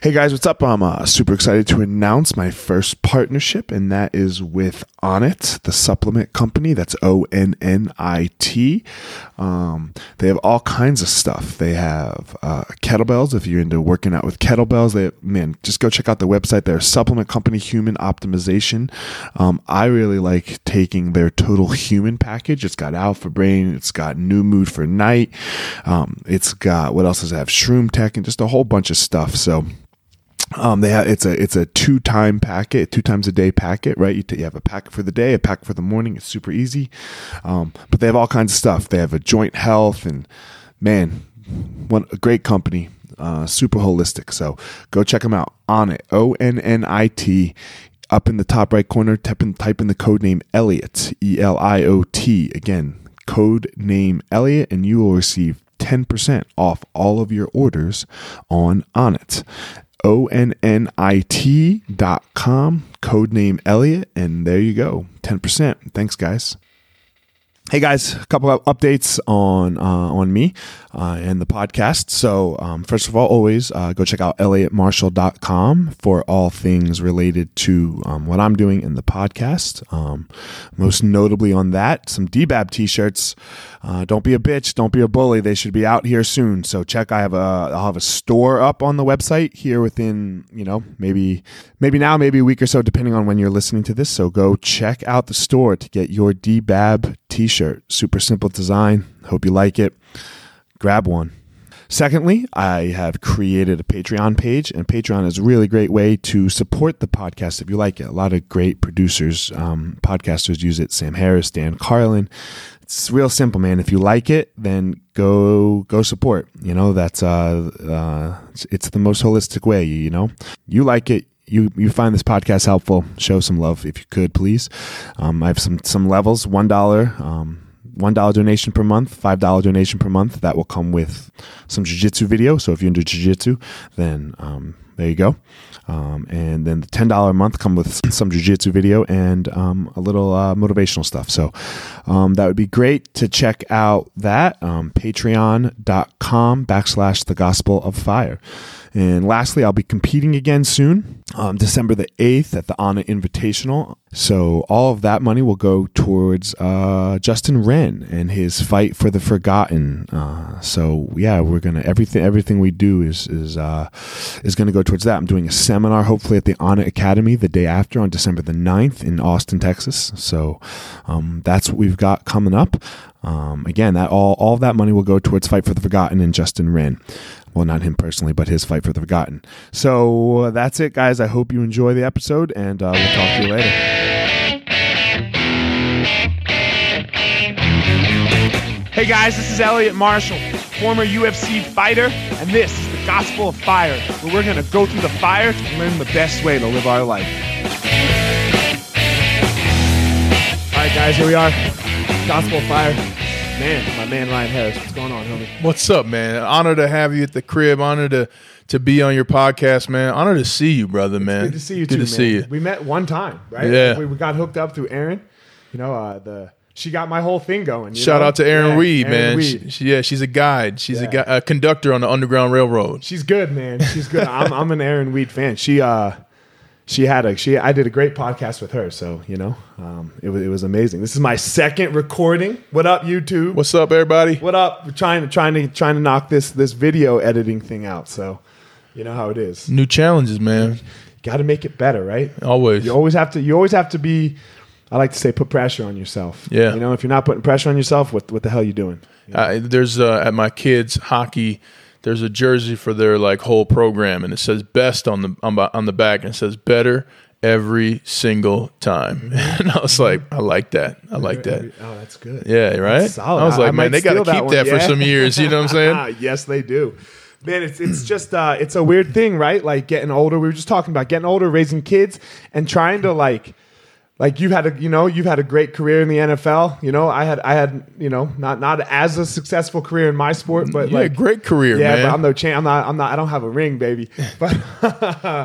Hey guys, what's up? I'm uh, super excited to announce my first partnership, and that is with Onnit, the supplement company. That's O N N I T. Um, they have all kinds of stuff. They have uh, kettlebells. If you're into working out with kettlebells, they man, just go check out their website. They're a supplement company, Human Optimization. Um, I really like taking their Total Human package. It's got Alpha Brain. It's got New Mood for Night. Um, it's got what else does it have? Shroom Tech and just a whole bunch of stuff. So um, they have it's a it's a two time packet, two times a day packet, right? You, t- you have a packet for the day, a packet for the morning. It's super easy, um, but they have all kinds of stuff. They have a joint health and man, one a great company, uh, super holistic. So go check them out On Onnit O N N I T. Up in the top right corner, type in, type in the code name Elliot E L I O T again. Code name Elliot, and you will receive 10% off all of your orders on Onnit. O-N-N-I-T dot com, code name Elliot, and there you go. 10%. Thanks, guys. Hey guys, a couple of updates on uh, on me uh, and the podcast. So um, first of all, always uh, go check out elliottmarshall.com for all things related to um, what I'm doing in the podcast. Um, most notably on that, some DBAB t-shirts. Uh, don't be a bitch, don't be a bully. They should be out here soon. So check. I have a I'll have a store up on the website here within you know maybe maybe now maybe a week or so depending on when you're listening to this. So go check out the store to get your DBAB t-shirt shirt. Super simple design. Hope you like it. Grab one. Secondly, I have created a Patreon page, and Patreon is a really great way to support the podcast if you like it. A lot of great producers, um, podcasters use it. Sam Harris, Dan Carlin. It's real simple, man. If you like it, then go go support. You know that's uh, uh it's, it's the most holistic way. You know, you like it, you you find this podcast helpful, show some love if you could, please. Um, I have some some levels. One dollar. Um, one dollar donation per month, five dollar donation per month. That will come with some jujitsu video. So if you're into jujitsu, then um, there you go. Um, and then the ten dollar a month come with some jujitsu video and um, a little uh, motivational stuff. So um, that would be great to check out. That um, Patreon.com backslash The Gospel of Fire. And lastly, I'll be competing again soon, um, December the 8th at the Onnit Invitational. So all of that money will go towards uh, Justin Wren and his fight for the forgotten. Uh, so yeah, we're gonna everything everything we do is is uh, is gonna go towards that. I'm doing a seminar hopefully at the Onnit Academy the day after on December the 9th in Austin, Texas. So um, that's what we've got coming up. Um, again, that all all that money will go towards Fight for the Forgotten and Justin Wren well, not him personally, but his fight for the forgotten. So uh, that's it, guys. I hope you enjoy the episode, and uh, we'll talk to you later. Hey guys, this is Elliot Marshall, former UFC fighter, and this is the Gospel of Fire, where we're going to go through the fire to learn the best way to live our life. All right, guys, here we are. Gospel of Fire man, my man Ryan Harris. What's going on, homie? What's up, man? Honor to have you at the crib. Honor to to be on your podcast, man. Honor to see you, brother, man. Good to see you Good too, to man. see you. We met one time, right? Yeah. We, we got hooked up through Aaron. You know, uh, the she got my whole thing going. you Shout know? out to Aaron Yeah, Reed, Aaron man. Reed. She, she- yeah, she's a guide. She's Yeah. a, a conductor on the Underground Railroad. She's good, man. She's good. I'm, I'm an Aaron Reed fan. She uh she had a she I did a great podcast with her, so you know, um, it was it was amazing. This is my second recording. What up, YouTube? What's up, everybody? what up? We're trying to trying to trying to knock this this video editing thing out. So you know how it is. New challenges, man. Got to make it better, right? Always. You always have to. You always have to be. I like to say, put pressure on yourself. Yeah. You know, if you're not putting pressure on yourself, what what the hell are you doing? Uh, there's uh, at my kids hockey. There's a jersey for their like whole program, and it says best on the on, the- on the back, and it says better every single time. And I was like, I like that. I like that. Oh, that's good. Yeah, right. That's solid. I was like, I man, they got to that keep that for Yeah. some years. You know what I'm saying? yes, they do. Man, it's it's just uh, it's a weird thing, right? Like getting older. We were just talking about getting older, raising kids, and trying to like like you've had a you know you've had a great career in the NFL. You know, I had I had you know not not as a successful career in my sport, but Yeah, like great career, yeah. man. But I'm no champ. I'm not. I'm not. I don't have a ring, baby. But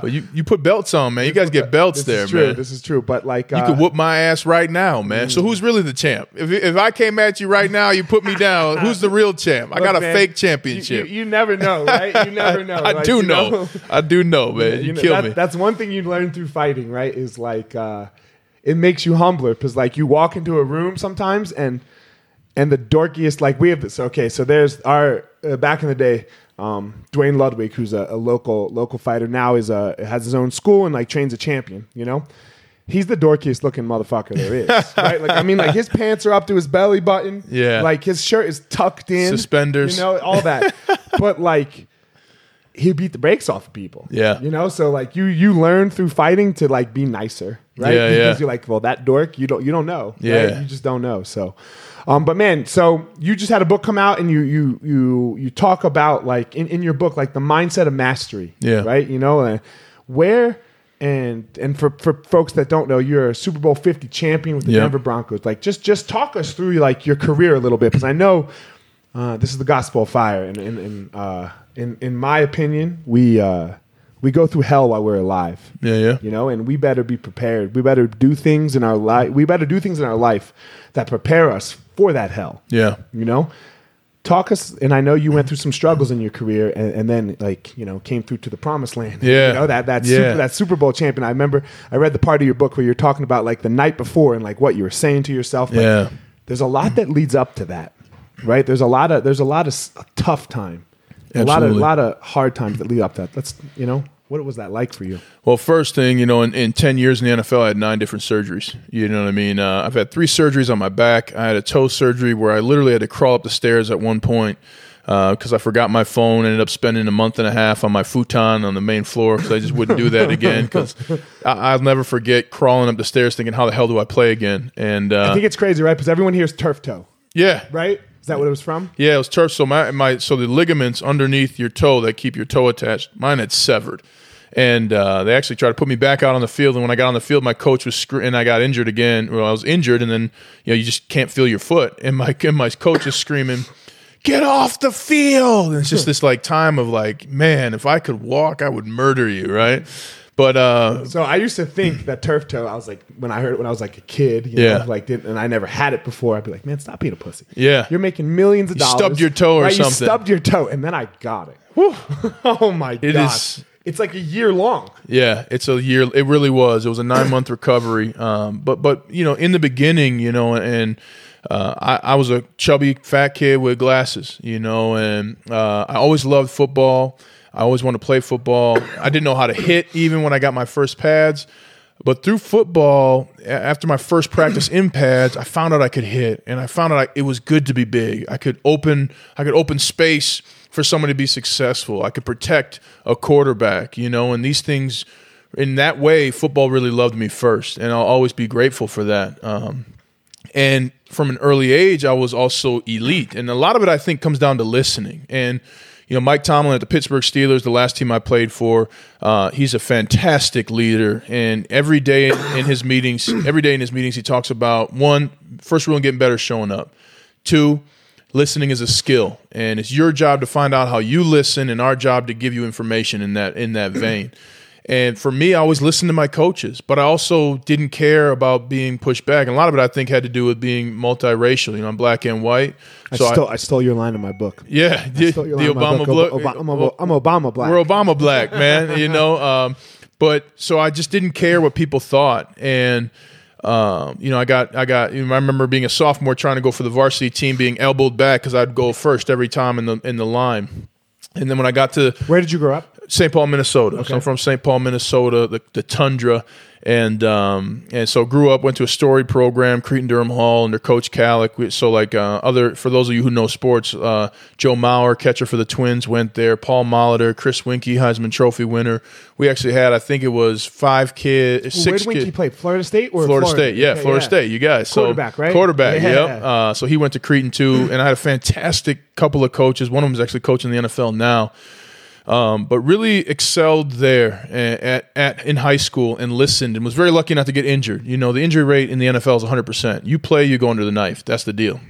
But you, you put belts on, man. You guys get belts there this there, is true. man. This is true. But like You uh, could whoop my ass right now, man. So who's really the champ? If if I came at you right now, you put me down. Who's the real champ? I look, got a man, fake championship. You, you never know, right? You never know. I Like, do you know. I do know, man. You, know, kill that- me. That's one thing you learn through fighting, right? Is like uh, it makes you humbler because like you walk into a room sometimes and and the dorkiest like we have this. Okay, so there's our uh, back in the day. Um, Duane Ludwig, who's a, a local local fighter now, is a has his own school and like trains a champion. You know, he's the dorkiest looking motherfucker there is, right? Like I mean, like his pants are up to his belly button. Yeah. like his shirt is tucked in, Suspenders. you know, all that. but like he beat the brakes off of people. Yeah. You know, so like you you learn through fighting to like be nicer, right? Yeah, because yeah. you're like, well, that dork, you don't you don't know. Yeah. Right? You just don't know. So um, but man, so you just had a book come out and you you you you talk about like in, in your book, like the mindset of mastery. Yeah. Right? You know, and where and and for, for folks that don't know, you're a Super Bowl 50 champion with the Yeah. Denver Broncos. Like just just talk us through like your career a little bit because I know uh, this is the gospel of fire, and in in, uh, in in my opinion, we uh, we go through hell while we're alive. yeah, yeah. You know, and we better be prepared. We better do things in our life. We better do things in our life that prepare us for that hell. Yeah. You know, talk us. And I know you went through some struggles in your career, and, and then like you know came through to the promised land. Yeah. you know that that Yeah. super, that Super Bowl champion. I remember I read the part of your book where you're talking about like the night before and like what you were saying to yourself. Like, Yeah. there's a lot that leads up to that, right? There's a lot of there's a lot of tough time, a lot of Absolutely. lot of hard times that lead up to that. Let's you know what was that like for you? Well, first thing, you know, in, in 10 years in the NFL, I had nine different surgeries. You know what I mean? Uh, I've had three surgeries on my back. I had a toe surgery where I literally had to crawl up the stairs at one point because I forgot my phone. Ended up spending a month and a half on my futon on the main floor because I just wouldn't do that again. Because I'll never forget crawling up the stairs thinking, how the hell do I play again? And I uh, think it's crazy, right? Because everyone hears turf toe, yeah, right? Is that what it was from? yeah, it was turf. So my, my so the ligaments underneath your toe that keep your toe attached, mine had severed, and uh, they actually tried to put me back out on the field. And when I got on the field, my coach was scre- and I got injured again. Well, I was injured, and then you know you just can't feel your foot, and my and my coach is screaming. Get off the field! And it's just this like time of like, man, if I could walk, I would murder you, right? But uh, So I used to think that turf toe. I was like, when I heard it when I was like a kid, you Yeah. know, like, did, and I never had it before. I'd be like, man, stop being a pussy. Yeah. you're making millions of You dollars. stubbed your toe or right? You something. stubbed your toe, and then I got it. oh my It god, is- it's like a year long. Yeah, it's a year. It really was. It was a nine month recovery. Um, but but you know, in the beginning, you know, and uh, I, I was a chubby fat kid with glasses, you know, and uh, I always loved football. I always wanted to play football. I didn't know how to hit even when I got my first pads. But through football, after my first practice in pads, I found out I could hit, and I found out I, it was good to be big. I could open, I could open space for someone to be successful. I could protect a quarterback, you know, and these things. In that way, football really loved me first, and I'll always be grateful for that. Um, and from an early age, I was also elite, and a lot of it I think comes down to listening. And you know, Mike Tomlin at the Pittsburgh Steelers, the last team I played for, uh, he's a fantastic leader. And every day in his meetings, every day in his meetings, he talks about one, first rule in getting better, showing up. Two, listening is a skill, and it's your job to find out how you listen, and our job to give you information in that in that vein. And for me, I always listened to my coaches, but I also didn't care about being pushed back. And a lot of it, I think, had to do with being multiracial. You know, I'm black and white. I So I- stole I, stole your line in my book. yeah, the, Stole the your line in my Obama book. I'm, I'm Obama black. We're Obama black, man. You know, um, but so I just didn't care what people thought, and um, you know, I got, I got. You know, I remember being a sophomore trying to go for the varsity team, being elbowed back because I'd go first every time in the in the line. And then when I got to Where did you grow up? St. Paul, Minnesota. So I'm from St. Paul, Minnesota, the, the tundra, and um, and so grew up, went to a story program, Cretin-Derham Hall, under Coach Calick. So like uh, other for those of you who know sports, uh, Joe Mauer, catcher for the Twins, went there. Paul Molitor, Chris Weinke, Heisman Trophy winner. We actually had, I think it was five kids, Where six did Weinke kids. play? Florida State or Florida, State, yeah, Okay, Florida State. You guys, so Quarterback, right? Quarterback, Yeah. yep. Uh, so he went to Cretin too, and I had a fantastic couple of coaches. One of them is actually coaching the NFL now. Um, but really excelled there at, at in high school and listened and was very lucky not to get injured. You know, the injury rate in the NFL is 100%. You play, you go under the knife. That's the deal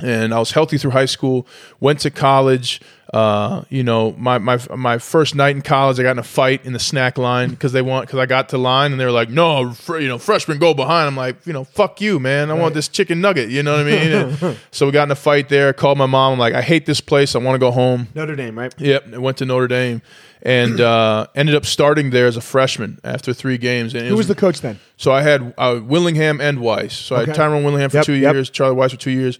and I was healthy through high school. Went to college. Uh, you know, my, my my first night in college, I got in a fight in the snack line because they want because I got to line and they were like, "No, fr- you know, freshmen go behind." I'm like, you know, fuck you, man. I right. want this chicken nugget. You know what I mean? so we got in a fight there. Called my mom. I'm like, I hate this place. I want to go home. Notre Dame, right? Yep. I went to Notre Dame and uh, ended up starting there as a freshman after three games. And Who was, was, the coach then? So I had uh, Willingham and Weis. So okay. I had Tyrone Willingham for yep, two yep. years, Charlie Weis for two years.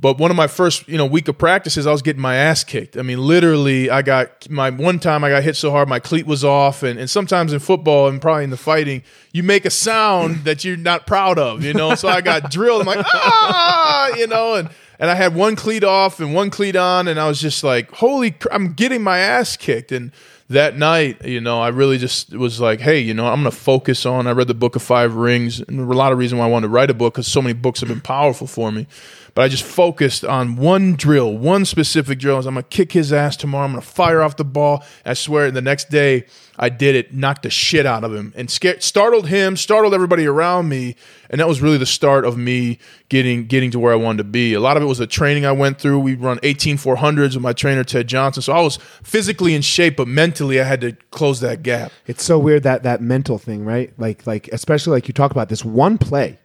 But one of my first, you know, week of practices, I was getting my ass kicked. I mean, literally, I got my one time I got hit so hard my cleat was off, and, and sometimes in football and probably in the fighting, you make a sound that you're not proud of, you know. So I got drilled. I'm like, ah, you know, and and I had one cleat off and one cleat on, and I was just like, holy, cr- I'm getting my ass kicked, and that night, you know, I really just was like, hey, you know, I'm going to focus on. I read the Book of Five Rings, and a lot of reason why I wanted to write a book because so many books have been powerful for me. But I just focused on one drill, one specific drill. I'm going to kick his ass tomorrow. I'm going to fire off the ball. I swear, the next day I did it, knocked the shit out of him, and scared, startled him, startled everybody around me, and that was really the start of me getting getting to where I wanted to be. A lot of it was the training I went through. We run 18 400s with my trainer Ted Johnson, so I was physically in shape, but mentally I had to close that gap. It's so weird that that mental thing, right? Like like especially like you talk about this one play,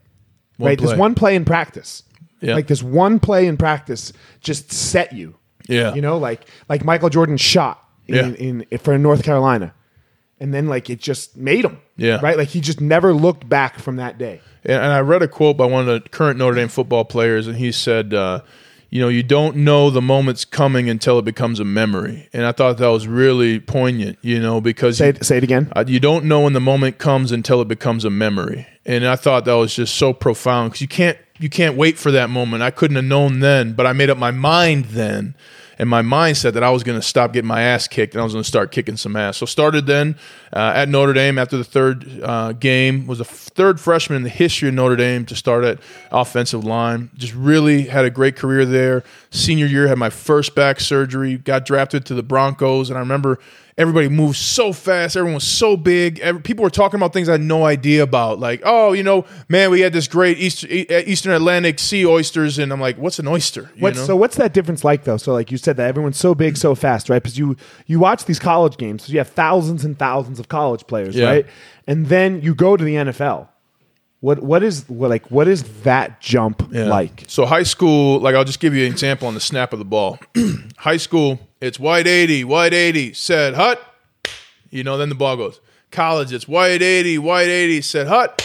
one right? Play. This one play in practice yeah. Like this one play in practice just set you. Yeah. You know, like like Michael Jordan shot in, yeah. in, in for North Carolina. And then like it just made him. Yeah. Right? Like he just never looked back from that day. And I read a quote by one of the current Notre Dame football players, and he said, uh, you know, you don't know the moment's coming until it becomes a memory. And I thought that was really poignant, you know, because say it, say it again. Uh, you don't know when the moment comes until it becomes a memory. And I thought that was just so profound because you can't you can't wait for that moment. I couldn't have known then, but I made up my mind then and my mindset that I was going to stop getting my ass kicked and I was going to start kicking some ass. So started then uh, at Notre Dame after the third uh, game was the third freshman in the history of Notre Dame to start at offensive line. Just really had a great career there. Senior year had my first back surgery. Got drafted to the Broncos, and I remember everybody moved so fast. Everyone was so big. Every, people were talking about things I had no idea about. Like, oh, you know, man, we had this great East, Eastern Atlantic sea oysters, and I'm like, what's an oyster? What's, so what's that difference like though? So like you said that everyone's so big so fast, right? Because you you watch these college games, so you have thousands and thousands of college players, yeah. right? And then you go to the NFL. What what is what like what is that jump yeah. like? So high school, like I'll just give you an example on the snap of the ball. high school, it's white 80, white 80, said hut. You know, then the ball goes. College, it's white 80, white 80, said hut.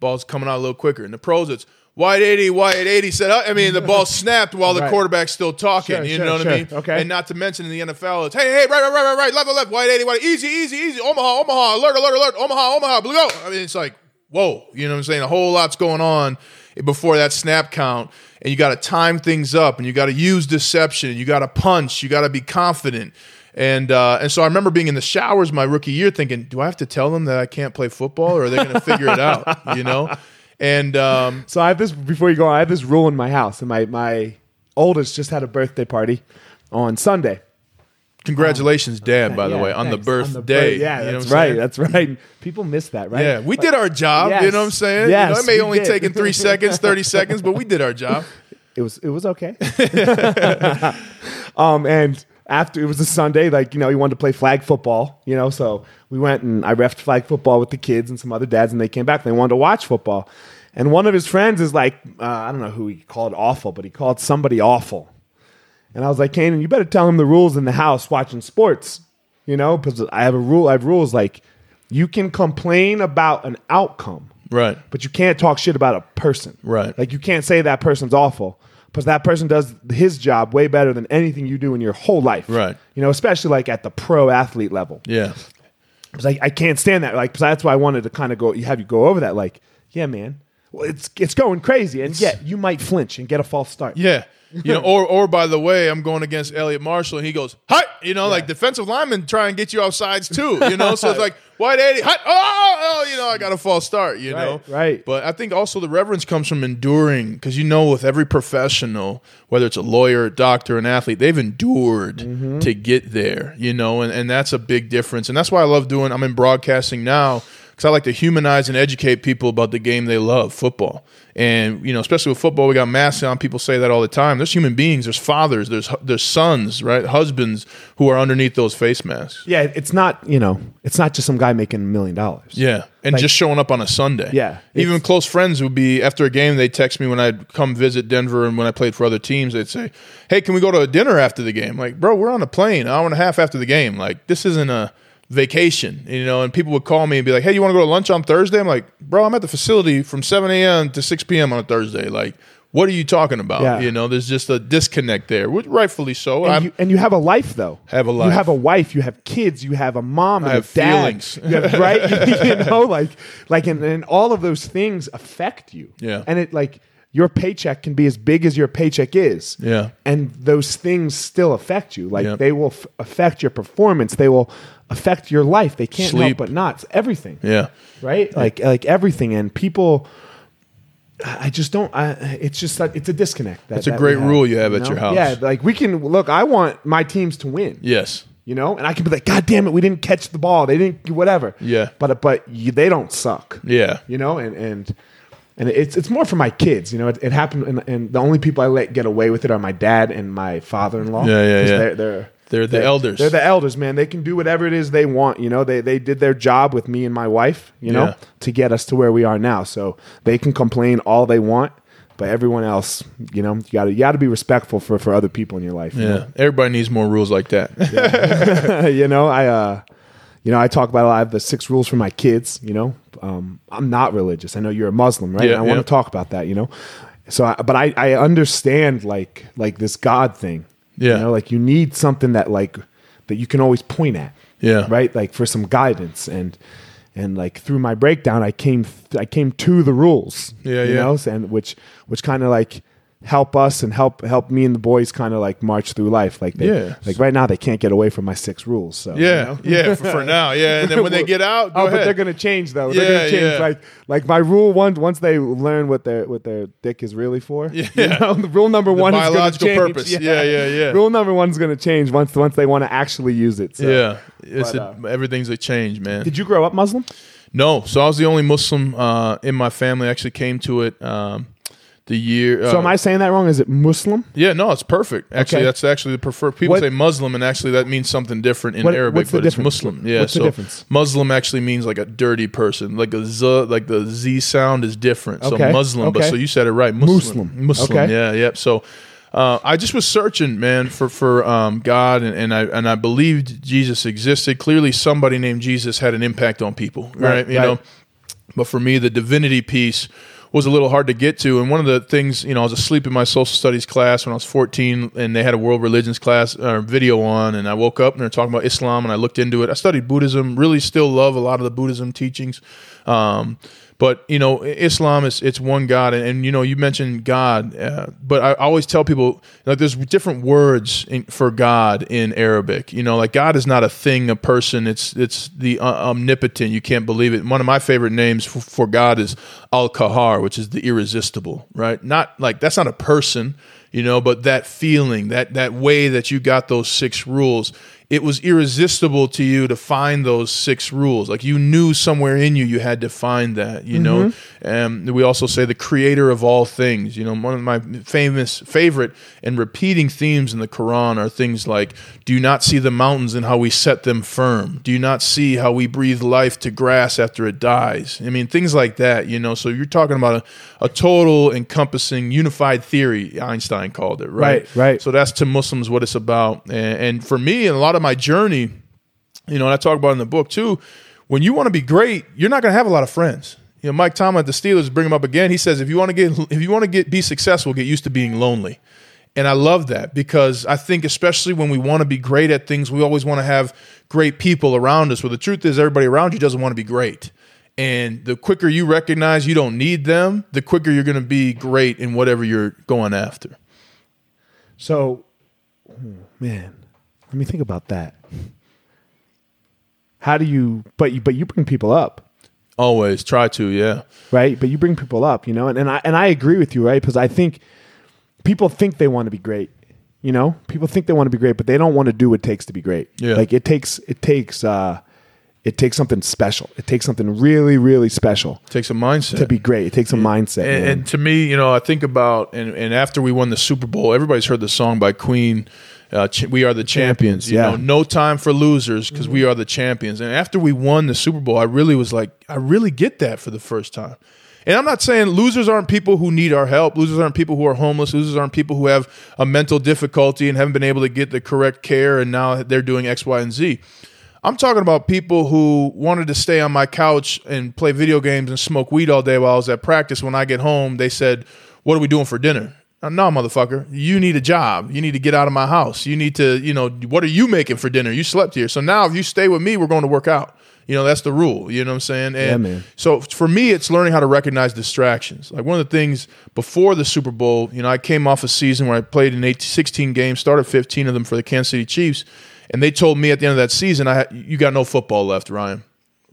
Ball's coming out a little quicker. In the pros, it's white 80, white 80, said hut. I mean, the ball snapped while the right. quarterback's still talking. Sure, you sure, know what sure. I mean? Okay. And not to mention in the NFL, it's hey, hey, right, right, right, right, right, left, left, white 80, white, easy, easy, easy, Omaha, Omaha, alert, alert, alert, Omaha, Omaha, blue go. I mean, it's like, whoa, you know what I'm saying? A whole lot's going on before that snap count. And you got to time things up and you got to use deception. You got to punch. You got to be confident. And uh, and so I remember being in the showers my rookie year thinking, do I have to tell them that I can't play football or are they going to figure it out? You know? And um, so I have this, before you go I have this rule in my house. And my, my oldest just had a birthday party on Sunday. Congratulations, oh, Dad, by the way, on the birthday. yeah, that's right. That's right. People miss that, right? Yeah, we did our job. Yes, you know what I'm saying? Yes, you know, it may only taken three seconds, 30 seconds, but we did our job. It was it was okay. um, and after it was a Sunday, like you know, he wanted to play flag football. You know, so we went and I refed flag football with the kids and some other dads, and they came back and they wanted to watch football. And one of his friends is like, uh, I don't know who he called awful, but he called somebody awful. And I was like, Kanan, you better tell him the rules in the house watching sports, you know, because I have a rule. I have rules like you can complain about an outcome, right? But you can't talk shit about a person, right? Like you can't say that person's awful because that person does his job way better than anything you do in your whole life, right? You know, especially like at the pro athlete level, yeah. Because I, I can't stand that. Like, that's why I wanted to kind of go have you go over that. Like, yeah, man, well, it's it's going crazy, and yet you might flinch and get a false start. Yeah, you know, or or by the way, I'm going against Elliot Marshall, and he goes, "Hi," you know, yeah. like defensive linemen try and get you off sides too, you know. So it's like, White eighty, hot, oh, oh, you know, I got a false start, you know, Right, right. But I think also the reverence comes from enduring, because you know, with every professional, whether it's a lawyer, a doctor, an athlete, they've endured Mm-hmm. to get there, you know, and, and that's a big difference, and that's why I love doing. I'm in broadcasting now because I like to humanize and educate people about the game they love, football. And you know, especially with football, we got masks on. People say that all the time. There's human beings. There's fathers. There's there's sons, right? Husbands who are underneath those face masks. Yeah, it's not you know, it's not just some guy making a million dollars. Yeah, and Like- just showing up on a Sunday. Yeah, even close friends would be after a game. They text me when I'd come visit Denver and when I played for other teams. They'd say, "Hey, can we go to a dinner after the game?" Like, bro, we're on a plane, an hour and a half after the game. Like, this isn't a vacation, you know. And people would call me and be like, "Hey, you want to go to lunch on Thursday?" I'm like, "Bro, I'm at the facility from 7 a.m. to 6 p.m. on a Thursday. Like, what are you talking about?" Yeah. You know, there's just a disconnect there, rightfully so. And you, and you have a life though. Have a life. You have a wife. You have kids. You have a mom and have a dad. feelings. You have, right? you know, like like and, and all of those things affect you. Yeah. And it like your paycheck can be as big as your paycheck is. Yeah. And those things still affect you. Like Yeah. they will f- affect your performance. They will affect your life. They can't help Sleep. but not. It's everything. yeah. Right? Like like everything. And people. I just don't. I, it's just like it's a disconnect. That, It's a great rule you have at your house. Yeah, like we can look. I want my teams to win Yes. you know, and I can be like, God damn it, we didn't catch the ball, they didn't, whatever. Yeah. but but you, they don't suck. Yeah. you know, and and and it's it's more for my kids. You know, it, it happened, and, and the only people I let get away with it are my dad and my father-in-law. Yeah, yeah, yeah. They're they're They're the elders. They're the elders, man. They can do whatever it is they want. You know, they they did their job with me and my wife. You know, Yeah. to get us to where we are now. So they can complain all they want. But everyone else, you know, you got to you got to be respectful for, for other people in your life. you know? Yeah. Everybody needs more rules like that. you know, I, uh, you know, I talk about a lot of the six rules for my kids. You know, um, I'm not religious. I know you're a Muslim, right? Yeah, And I want yeah. to talk about that. You know, so, I, but I, I understand like like this God thing. Yeah. you know, like you need something that like that you can always point at. Yeah. right. Like for some guidance and. And like through my breakdown, I came th- I came to the rules, Yeah, you yeah. know, and which which kind of like help us and help help me and the boys kind of like march through life. Like they, Yeah. like right now they can't get away from my six rules. So you Yeah, know? yeah, for, for now, yeah. And then when they get out, oh, ahead. but they're gonna change though. they're Yeah, gonna change. yeah. Like like my rule one once they learn what their what their dick is really for. Yeah. You know, the rule number one is biological change. purpose. Yeah, yeah, yeah. Rule number one's gonna change once once they want to actually use it. So. yeah, it's But, a, everything's a change, man. Did you grow up Muslim? no, so I was the only Muslim uh, in my family. I actually came to it um, the year. Uh, So am I saying that wrong? Is it Muslim? Yeah, no, it's perfect. Actually, Okay. that's actually the preferred. People What- say Muslim, and actually that means something different in What- Arabic, what's the but it's difference? Muslim. Yeah, what's the so difference? Muslim actually means like a dirty person, like a z, like the z sound is different. So Okay, Muslim, but so you said it right, Muslim, Muslim, Muslim. okay. Yeah, yep. So. Uh, I just was searching, man, for for um, God, and, and I and I believed Jesus existed. Clearly, somebody named Jesus had an impact on people, right? Right, you right. know, but for me, the divinity piece was a little hard to get to. And one of the things, you know, I was asleep in my social studies class when I was 14, and they had a world religions class or video on, and I woke up and they're talking about Islam, and I looked into it. I studied Buddhism, really still love a lot of the Buddhism teachings. Um, but you know, Islam is it's one God, and, and you know, you mentioned God, uh, but I always tell people like there's different words in, for God in Arabic. You know, like God is not a thing, a person. It's it's the uh, omnipotent. You can't believe it. One of my favorite names for, for God is Al Kahar, which is the irresistible. Right? Not like that's not a person. You know, but that feeling, that that way that you got those six rules, it was irresistible to you to find those six rules. Like you knew somewhere in you, you had to find that. You know, mm-hmm. and we also say the creator of all things. You know, one of my famous favorite and repeating themes in the Quran are things like, "Do you not see the mountains and how we set them firm? Do you not see how we breathe life to grass after it dies?" I mean, things like that. You know, so you're talking about a, a total encompassing unified theory. Einstein called it, right? Right, right. So that's to Muslims what it's about. And, and for me, and a lot of my journey, you know, and I talk about in the book too. When you want to be great, you're not going to have a lot of friends. You know, Mike Tomlin at the Steelers bring him up again. He says if you want to get if you want to get be successful, get used to being lonely. And I love that because I think especially when we want to be great at things, we always want to have great people around us. Well, the truth is everybody around you doesn't want to be great. And the quicker you recognize you don't need them, the quicker you're going to be great in whatever you're going after. So, oh, man, let me think about that. how do you? But you but you bring people up. Always try to, yeah. right? But you bring people up, you know, and, and I and I agree with you, right? Because I think people think they want to be great. You know, people think they want to be great, but they don't want to do what it takes to be great. Yeah. Like it takes it takes uh it takes something special. It takes something really, really special It Takes a mindset. to be great. It takes a mindset. and, and to me, you know, I think about and, and after we won the Super Bowl, everybody's heard the song by Queen. Uh, ch- we are the champions. You yeah. know, no time for losers because we are the champions. And after we won the Super Bowl, I really was like, I really get that for the first time. And I'm not saying losers aren't people who need our help. Losers aren't people who are homeless. Losers aren't people who have a mental difficulty and haven't been able to get the correct care and now they're doing X, Y, and Z. I'm talking about people who wanted to stay on my couch and play video games and smoke weed all day while I was at practice. When I get home, they said, What are we doing for dinner? Uh, No, motherfucker. You need a job. You need to get out of my house. You need to, you know, what are you making for dinner? You slept here. So now if you stay with me, we're going to work out. You know, that's the rule. You know what I'm saying? And man. so for me, it's learning how to recognize distractions. Like one of the things before the Super Bowl, you know, I came off a season where I played in 8, 16 games, started 15 of them for the Kansas City Chiefs, and they told me at the end of that season, I you got no football left, Ryan.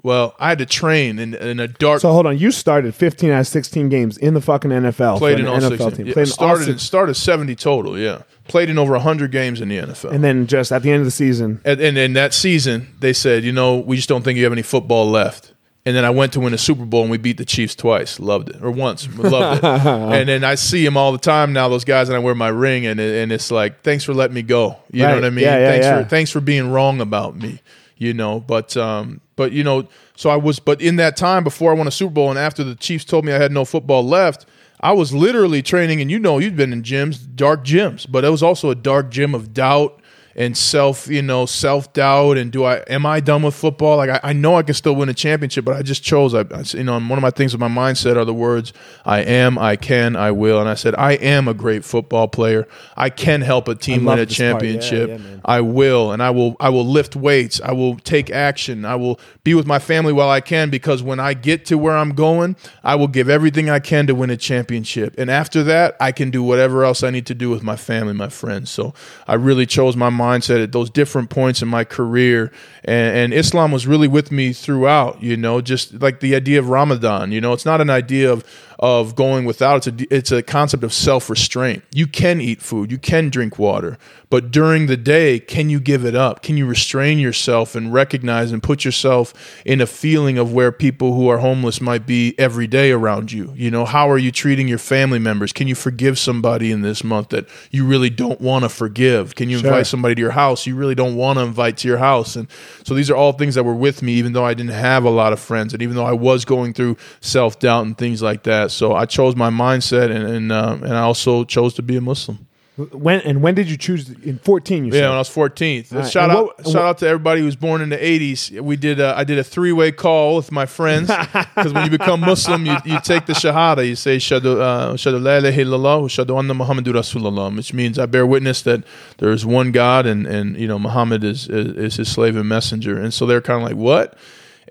Well, I had to train in, in a dark. so hold on, you started 15 out of 16 games in the fucking NFL. played in all NFL 16. team. Yeah, Played in started six- started 70 total, yeah. Played in over 100 games in the NFL. and then just at the end of the season, And, and in that season, they said, you know, we just don't think you have any football left. And then I went to win a Super Bowl and we beat the Chiefs twice. Loved it. Or once. Loved it. and then I see them all the time now, those guys, and I wear my ring, and, it- and it's like, thanks for letting me go. You know what I mean? Yeah, yeah, thanks, yeah. For, thanks for being wrong about me, you know. But, um, but, you know, so I was, but in that time before I won a Super Bowl and after the Chiefs told me I had no football left, I was literally training, and you know, you've been in gyms, dark gyms, but it was also a dark gym of doubt and self, you know, self doubt. And do I am I done with football? Like I, I know I can still win a championship, but I just chose. I, I you know, one of my things with my mindset are the words "I am, I can, I will." And I said, I am a great football player. I can help a team win a part. Yeah, championship. yeah. I will, and I will. I will lift weights. I will take action. I will be with my family while I can, because when I get to where I'm going, I will give everything I can to win a championship. And after that, I can do whatever else I need to do with my family, my friends. So I really chose my mindset at those different points in my career, and, and Islam was really with me throughout. You know, just like the idea of Ramadan. You know, it's not an idea of of going without. It's a it's a concept of self restraint. You can eat food, you can drink water, but during the day, can you give it up? Can you restrain yourself and recognize and put yourself in a feeling of where people who are homeless might be every day around you? You know, how are you treating your family members? Can you forgive somebody in this month that you really don't want to forgive? Can you Sure. invite somebody to your house you really don't want to invite to your house? And so these are all things that were with me, even though I didn't have a lot of friends, and even though I was going through self doubt and things like that. So I chose my mindset, and and, um, and I also chose to be a Muslim. when and when did you choose in 14 you said? Yeah, when I was fourteen. right. Shout And out, what- shout out to everybody who was born in the 80s. We did, uh, I did a three way call with my friends because when you become Muslim, you, you take the Shahada. You say Shadu, uh, Shadu la ilaha illallah, Shadu anna Muhammadur Rasulullah, which means I bear witness that there is one God and and you know Muhammad is is, is his slave and messenger. And so they're kind of like, what?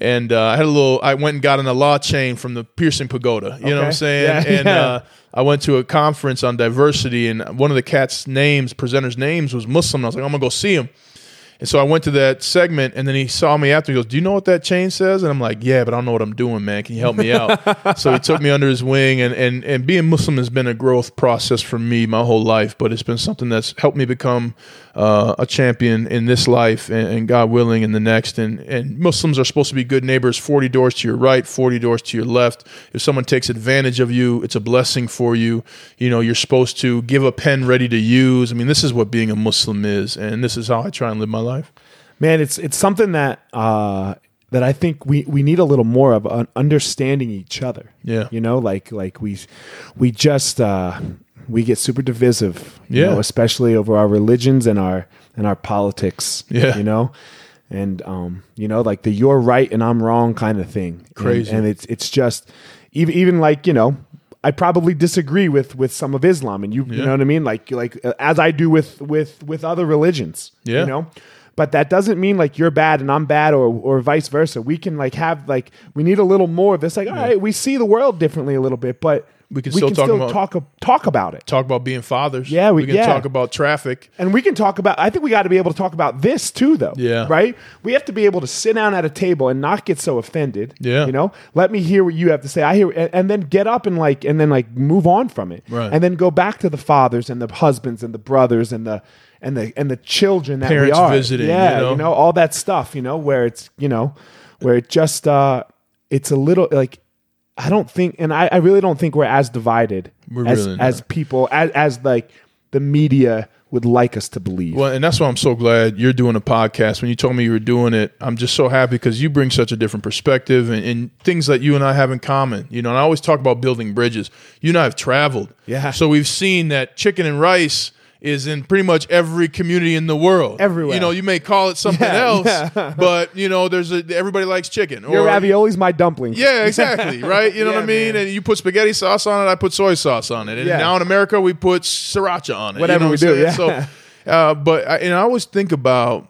And uh, I had a little. I went and got an Allah chain from the piercing pagoda. You know what I'm saying? Yeah, and yeah. uh, I went to a conference on diversity, and one of the cats' names, presenters' names, was Muslim. And I was like, I'm gonna go see him. And so I went to that segment, and then he saw me after. He goes, "Do you know what that chain says?" And I'm like, "Yeah, but I don't know what I'm doing, man. Can you help me out?" so he took me under his wing, and and and being Muslim has been a growth process for me my whole life, but it's been something that's helped me become uh, a champion in this life, and, and God willing, in the next. And and Muslims are supposed to be good neighbors. Forty doors to your right, forty doors to your left. If someone takes advantage of you, it's a blessing for you. You know, you're supposed to give a pen ready to use. I mean, this is what being a Muslim is, and this is how I try and live my life. Man, it's it's something that uh, that I think we, we need a little more of uh, understanding each other. Yeah. you know, like like we we just uh, we get super divisive. you Yeah. know, especially over our religions and our and our politics. Yeah. you know, and um, you know, like the you're right and I'm wrong kind of thing. Crazy. and, it's it's just even even like you know. I probably disagree with with some of Islam, and you you know what I mean, like like uh, as I do with with with other religions. Yeah. you know, but that doesn't mean like you're bad and I'm bad or or vice versa. We can like have like we need a little more of this. Like, all right, we see the world differently a little bit, but We can still talk about- talk talk about it. Talk about being fathers. Yeah, we- we can yeah. talk about traffic. And we can talk about. I think we got to be able to talk about this too, though. Yeah. Right. We have to be able to sit down at a table and not get so offended. Yeah. You know, let me hear what you have to say. I hear, and, and then get up and like, and then like move on from it. Right. And then go back to the fathers and the husbands and the brothers and the and the and the children that Parents we are. visiting, Yeah. you know? all that stuff. You know, where it's you know, where it just uh, it's a little like. I don't think, and I, I really don't think we're as divided We're as, really as people, as, as like the media would like us to believe. Well, and that's why I'm so glad you're doing a podcast. When you told me you were doing it, I'm just so happy because you bring such a different perspective and, and things that you and I have in common. You know, and I always talk about building bridges. You and I have traveled. Yeah. So we've seen that chicken and rice is in pretty much every community in the world. Everywhere. You know, you may call it something Yeah, else, yeah. but you know, there's a everybody likes chicken. Your or- ravioli's my dumpling. Yeah, exactly. Right. You know what I mean? man. And you put spaghetti sauce on it. I put soy sauce on it. And Yeah. now in America, we put sriracha on it. Whatever you know we what I'm do, yeah. So, uh, but I, and I always think about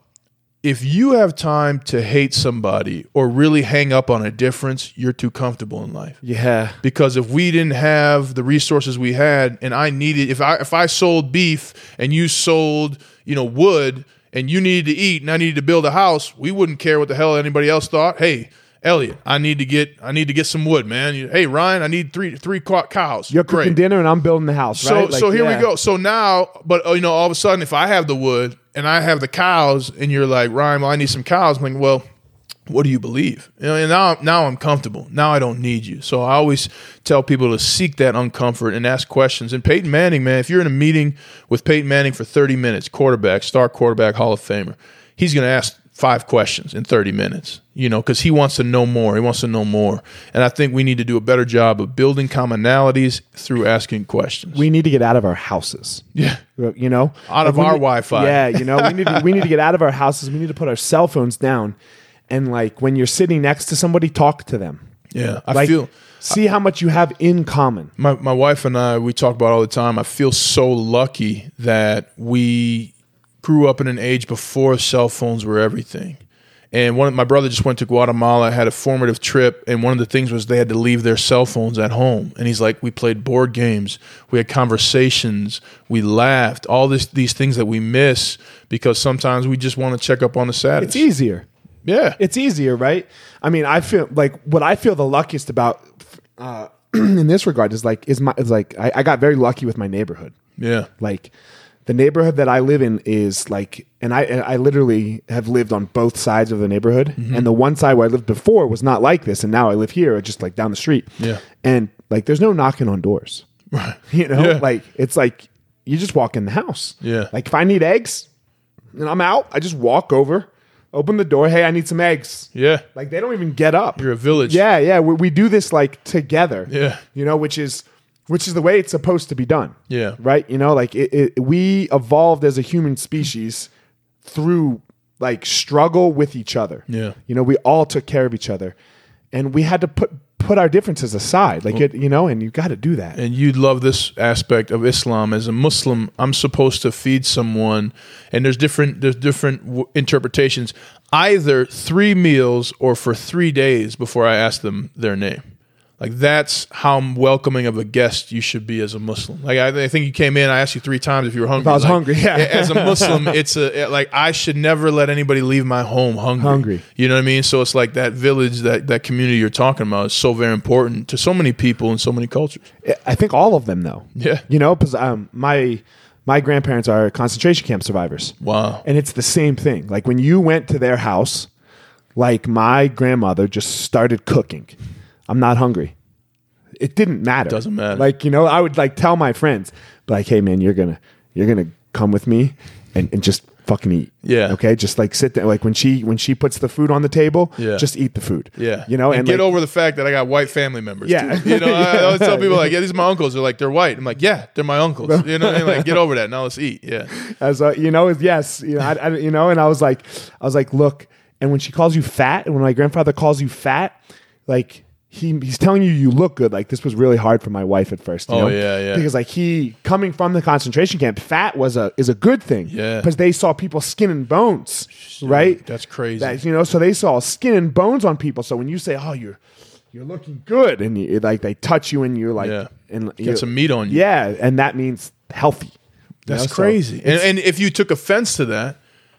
if you have time to hate somebody or really hang up on a difference, you're too comfortable in life. Yeah. Because if we didn't have the resources we had, and I needed, if I if I sold beef and you sold, you know, wood, and you needed to eat and I needed to build a house, we wouldn't care what the hell anybody else thought. Hey, Elliot, I need to get I need to get some wood, man. You- Hey, Ryan, I need three three co- cows. You're cooking Great. dinner and I'm building the house, So right? Like, so here yeah. we go. So now, but uh, you know, all of a sudden, if I have the wood and I have the cows, and you're like, Ryan, well, I need some cows. I'm like, well, what do you believe? You know, and now now I'm comfortable. Now I don't need you. So I always tell people to seek that uncomfort and ask questions. And Peyton Manning, man, if you're in a meeting with Peyton Manning for 30 minutes, quarterback, star quarterback, Hall of Famer, he's going to ask five questions in 30 minutes, you know, because he wants to know more. He wants to know more. And I think we need to do a better job of building commonalities through asking questions. We need to get out of our houses. yeah. You know, Out of our need- Wi-Fi. Yeah, you know, we need to, we need to get out of our houses. We need to put our cell phones down, and like when you're sitting next to somebody, talk to them. Yeah. I Like, feel see how much you have in common. my, my wife and I, we talk about all the time. I feel so lucky that we grew up in an age before cell phones were everything. And one, of my brother just went to Guatemala, had a formative trip, and one of the things was they had to leave their cell phones at home. And he's like, we played board games, we had conversations, we laughed, all this, these things that we miss because sometimes we just want to check up on the status. It's easier. Yeah, It's easier, right? I mean, I feel like what I feel the luckiest about uh, in this regard is like is my is like I, I got very lucky with my neighborhood. yeah, Like the neighborhood that I live in is like, and I and I literally have lived on both sides of the neighborhood. Mm-hmm. And the one side where I lived before was not like this, and now I live here, just like down the street. Yeah. and like there's no knocking on doors. right. You know, Yeah. like it's like you just walk in the house. Yeah. Like if I need eggs and I'm out, I just walk over, open the door. Hey, I need some eggs. Yeah, Like they don't even get up. you're a village. Yeah, yeah. We, we do this like together. Yeah. You know, which is which is the way it's supposed to be done. Yeah. Right. You know, like it, it, we evolved as a human species through like struggle with each other. Yeah. You know, we all took care of each other, and we had to put put our differences aside. Like it, you know, and you got to do that. and you'd love this aspect of Islam. As a Muslim, I'm supposed to feed someone, and there's different there's different w- interpretations. Either three meals or for three days before I ask them their name. Like that's how welcoming of a guest you should be as a Muslim. Like I, I think you came in, I asked you three times if you were hungry. I was Like, hungry, yeah. As a Muslim, it's a like I should never let anybody leave my home hungry. Hungry. You know what I mean? So it's like that village, that that community you're talking about is so very important to so many people in so many cultures. I think all of them though. Yeah. You know, because um, my my grandparents are concentration camp survivors. Wow. And it's the same thing. Like when you went to their house, like my grandmother just started cooking. I'm not hungry. It didn't matter. Doesn't matter. Like, you know, I would like tell my friends, like, hey man, you're gonna you're gonna come with me and, and just fucking eat. Yeah. Okay. Just like sit there. Like when she when she puts the food on the table, Yeah. just eat the food. Yeah, You know, and, and, get like, over the fact that I got white family members. Yeah. too. you know, I always tell people like, yeah, these are my uncles. They're like, they're white. I'm like, yeah, they're my uncles. You know, what I mean? like, get over that. Now let's eat. Yeah, as a, you know, yes, you know, I, I- you know, and I was like, I was like, look, and when she calls you fat, and when my grandfather calls you fat, like he he's telling you you look good. Like this was really hard for my wife at first. You Oh, know? yeah, yeah. Because like he coming from the concentration camp, fat was a is a good thing. Yeah. Because they saw people skin and bones, right? That's crazy. That, you know, so they saw skin and bones on people. So when you say, "Oh, you're you're looking good," and you, like they touch you and you're like, Yeah. and Get some meat on you. Yeah, and that means healthy. You That's know, so crazy. And, and if you took offense to that,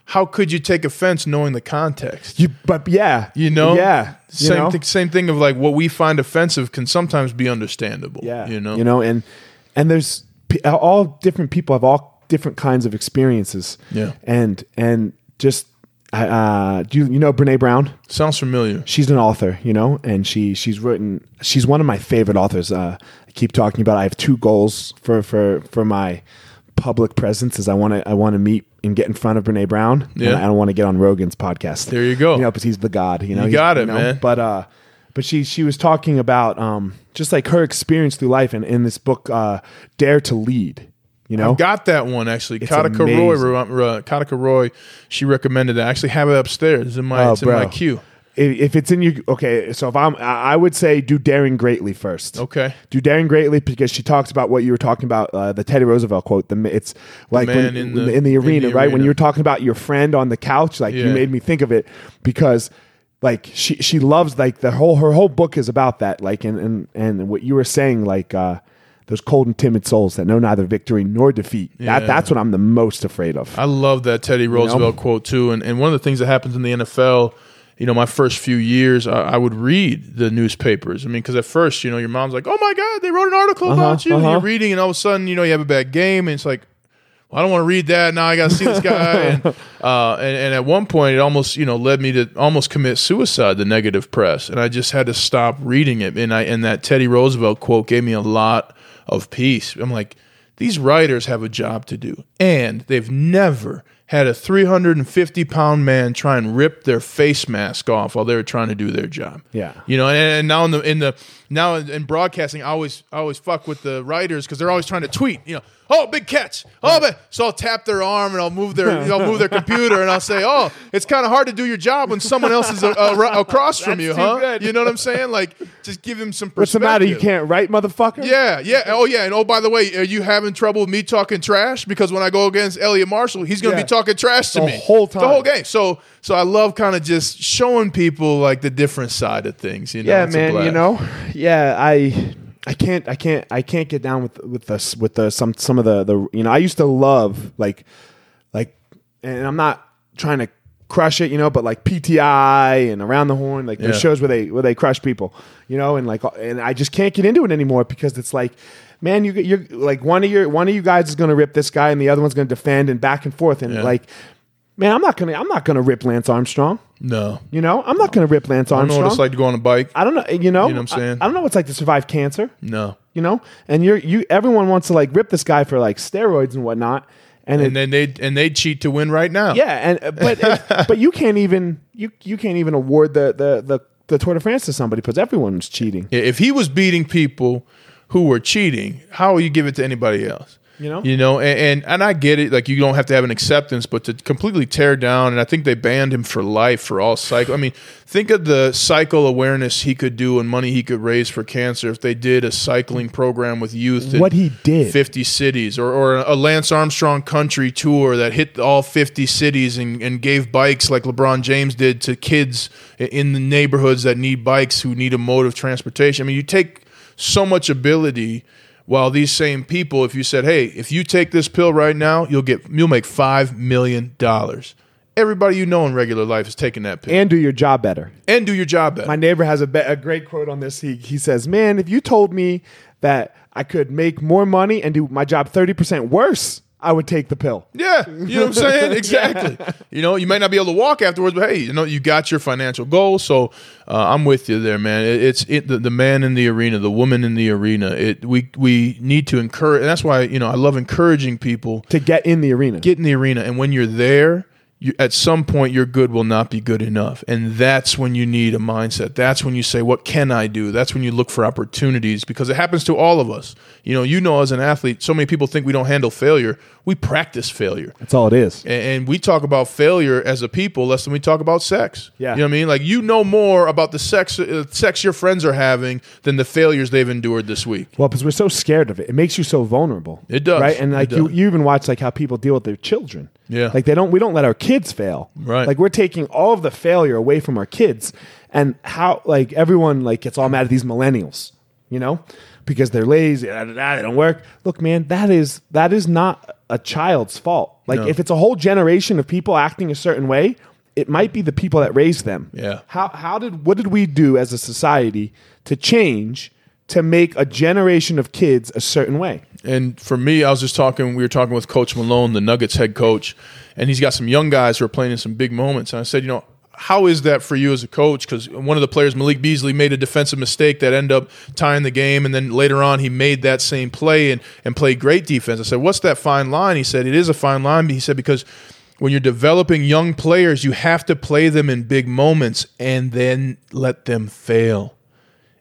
how could you take offense knowing the context? you, but yeah, You know, yeah, you same know? Same thing of like what we find offensive can sometimes be understandable. Yeah, you know, you know, and and there's p- all different people have all different kinds of experiences. Yeah. and and just uh, do you, you know Brene Brown? sounds familiar. She's an author, you know, and she she's written. She's one of my favorite authors. Uh, I keep talking about. I have two goals for for for my public presence. Is I want to I want to meet and get in front of Brene Brown. and Yeah. I don't want to get on Rogan's podcast. There you go. You know, because he's the god. You know, You got it, know? man. But uh, but she she was talking about um just like her experience through life, and in this book, uh, Dare to Lead. You know, Got that one actually. It's Kataka Roy, uh, Kataka Roy, she recommended that. I actually have it upstairs. It's in my, Oh, it's in my queue. If, if it's in you, okay. So if I'm, I would say do Daring Greatly first. Okay. do daring greatly because she talks about what you were talking about uh, the Teddy Roosevelt quote. The it's like man when, in the- in the arena, in the right? When you were talking about your friend on the couch, like you made me think of it because like she she loves like the whole her whole book is about that. Like and and and what you were saying like. uh those cold and timid souls that know neither victory nor defeat. Yeah. That that's what I'm the most afraid of. I love that Teddy Roosevelt quote too. And and one of the things that happens in the NFL, you know, my first few years, I, I would read the newspapers. I mean, because at first, you know, your mom's like, "Oh my God, they wrote an article about you." And uh-huh. you're reading, and all of a sudden, you know, you have a bad game, and it's like. Well, I don't want to read that now. I got to see this guy, and, uh, and and at one point, it almost you know led me to almost commit suicide. The negative press, and I just had to stop reading it. And I and that Teddy Roosevelt quote gave me a lot of peace. I'm like, these writers have a job to do, and they've never had a 350 pound man try and rip their face mask off while they were trying to do their job. Yeah. you know, and, and now in the in the now in, in broadcasting, I always I always fuck with the writers because they're always trying to tweet. You know, oh big catch, oh big. So I'll tap their arm and I'll move their I'll move their computer and I'll say, oh, it's kind of hard to do your job when someone else is uh, uh, across from you, huh? good. You know what I'm saying? Like, just give him some. Perspective. What's the matter? You can't write, motherfucker. Yeah, yeah. Oh, yeah. And oh, by the way, are you having trouble with me talking trash? Because when I go against Elliot Marshall, he's going to Yeah. be talking trash to The me the whole time. the whole game. So, so I love kind of just showing people like the different side of things. You know, yeah It's man you know yeah i i can't i can't i can't get down with with this with the some some of the the you know i used to love like like and i'm not trying to crush it you know but like pti and around the horn like there's shows where they where they crush people you know and like and i just can't get into it anymore because it's like man you you're like one of your one of you guys is going to rip this guy and the other one's going to defend and back and forth and Yeah. like man i'm not going to i'm not to rip lance armstrong No, you know i'm not going to rip lance Armstrong. I don't know what it's like to go on a bike. I don't know. You know, You know what I'm saying? I, I don't know what it's like to survive cancer. No, You know, and you're you. Everyone wants to like rip this guy for like steroids and whatnot. And, and it, then they and they cheat to win right now. yeah, and uh, but but you can't even you you can't even award the the the, the Tour de France to somebody because everyone's cheating. If he was beating people who were cheating, how will you give it to anybody else? You know? you know, and, and and I get it. Like you don't have to have an acceptance, but to completely tear down, and I think they banned him for life for all cycle. I mean, think of the cycle awareness he could do and money he could raise for cancer if they did a cycling program with youth. in What he did. 50 cities, or, or a Lance Armstrong country tour that hit all 50 cities and, and gave bikes like LeBron James did to kids in the neighborhoods that need bikes who need a mode of transportation. I mean, you take so much ability while these same people, if you said, hey, if you take this pill right now, you'll get you'll make five million dollars. Everybody you know in regular life is taking that pill and do your job better. and do your job better. My neighbor has a, be- a great quote on this. He he says, "Man, if you told me that I could make more money and do my job thirty percent worse, I would take the pill." Yeah, you know what I'm saying? Exactly. You know, you might not be able to walk afterwards, but hey, you know, you got your financial goals. So uh, I'm with you there, man. It, it's it, the, the man in the arena, the woman in the arena. It we we need to encourage, and that's why you know I love encouraging people To get in the arena, get in the arena, and when you're there. You, at some point your good will not be good enough and that's when you need a mindset that's when you say what can i do that's when you look for opportunities because it happens to all of us you know you know as an athlete so many people think we don't handle failure we practice failure That's all it is. and, and we talk about failure as a people less than we talk about sex Yeah. you know what i mean like you know more about the sex uh, sex your friends are having than the failures they've endured this week Well, because we're so scared of it, it makes you so vulnerable. It does. right? And like you, you even watch like how people deal with their children. Yeah. like they don't. We don't let our kids fail. Right. Like we're taking all of the failure away from our kids, and how like everyone like gets all mad at these millennials, you know, because they're lazy, da, da, da, they don't work. Look, man, that is that is not a child's fault. Like No. if it's a whole generation of people acting a certain way. It might be the people that raised them. Yeah. How how did what did we do as a society to change to make a generation of kids a certain way? And for me, I was just talking. We were talking with Coach Malone, the Nuggets head coach, and he's got some young guys who are playing in some big moments. And I said, you know, how is that for you as a coach? Because one of the players, Malik Beasley, made a defensive mistake that ended up tying the game, and then later on, he made that same play and and played great defense. I said, what's that fine line? He said, it is a fine line. He said because when you're developing young players, you have to play them in big moments and then let them fail.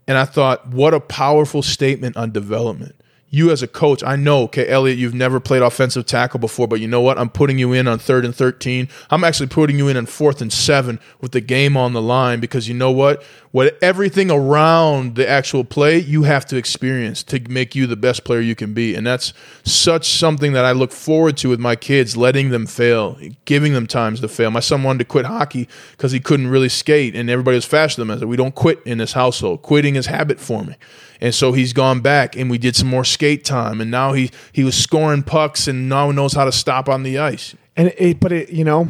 And I thought, what a powerful statement on development. You as a coach, I know, okay, Elliot, you've never played offensive tackle before, but you know what? I'm putting you in on third and 13. I'm actually putting you in on fourth and seven with the game on the line because you know what? What everything around the actual play you have to experience to make you the best player you can be. And that's such something that I look forward to with my kids, letting them fail, giving them times to fail. My son wanted to quit hockey because he couldn't really skate, and everybody was faster than him. I said, We don't quit in this household. Quitting is habit forming. And so he's gone back and we did some more skate time and now he he was scoring pucks and now knows how to stop on the ice. And it, but it, you know,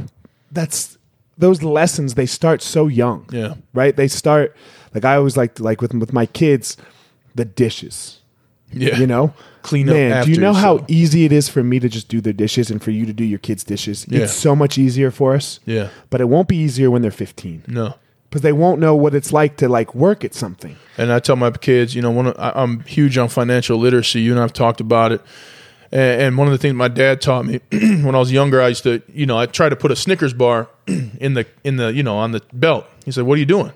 that's those lessons. They start so young. Yeah. Right. They start like I always like like with with my kids, the dishes. Yeah. You know, Clean up Man, do you know how easy it is for me to just do their dishes and for you to do your kids' dishes? Yeah. It's so much easier for us. Yeah. But it won't be easier when they're 15 No. Because they won't know what it's like to like work at something. And I tell my kids, you know, one I'm huge on financial literacy. You and I've talked about it. And, and one of the things my dad taught me when I was younger, I used to, you know, I tried to put a Snickers bar in the in the you know on the belt. He said, "What are you doing?"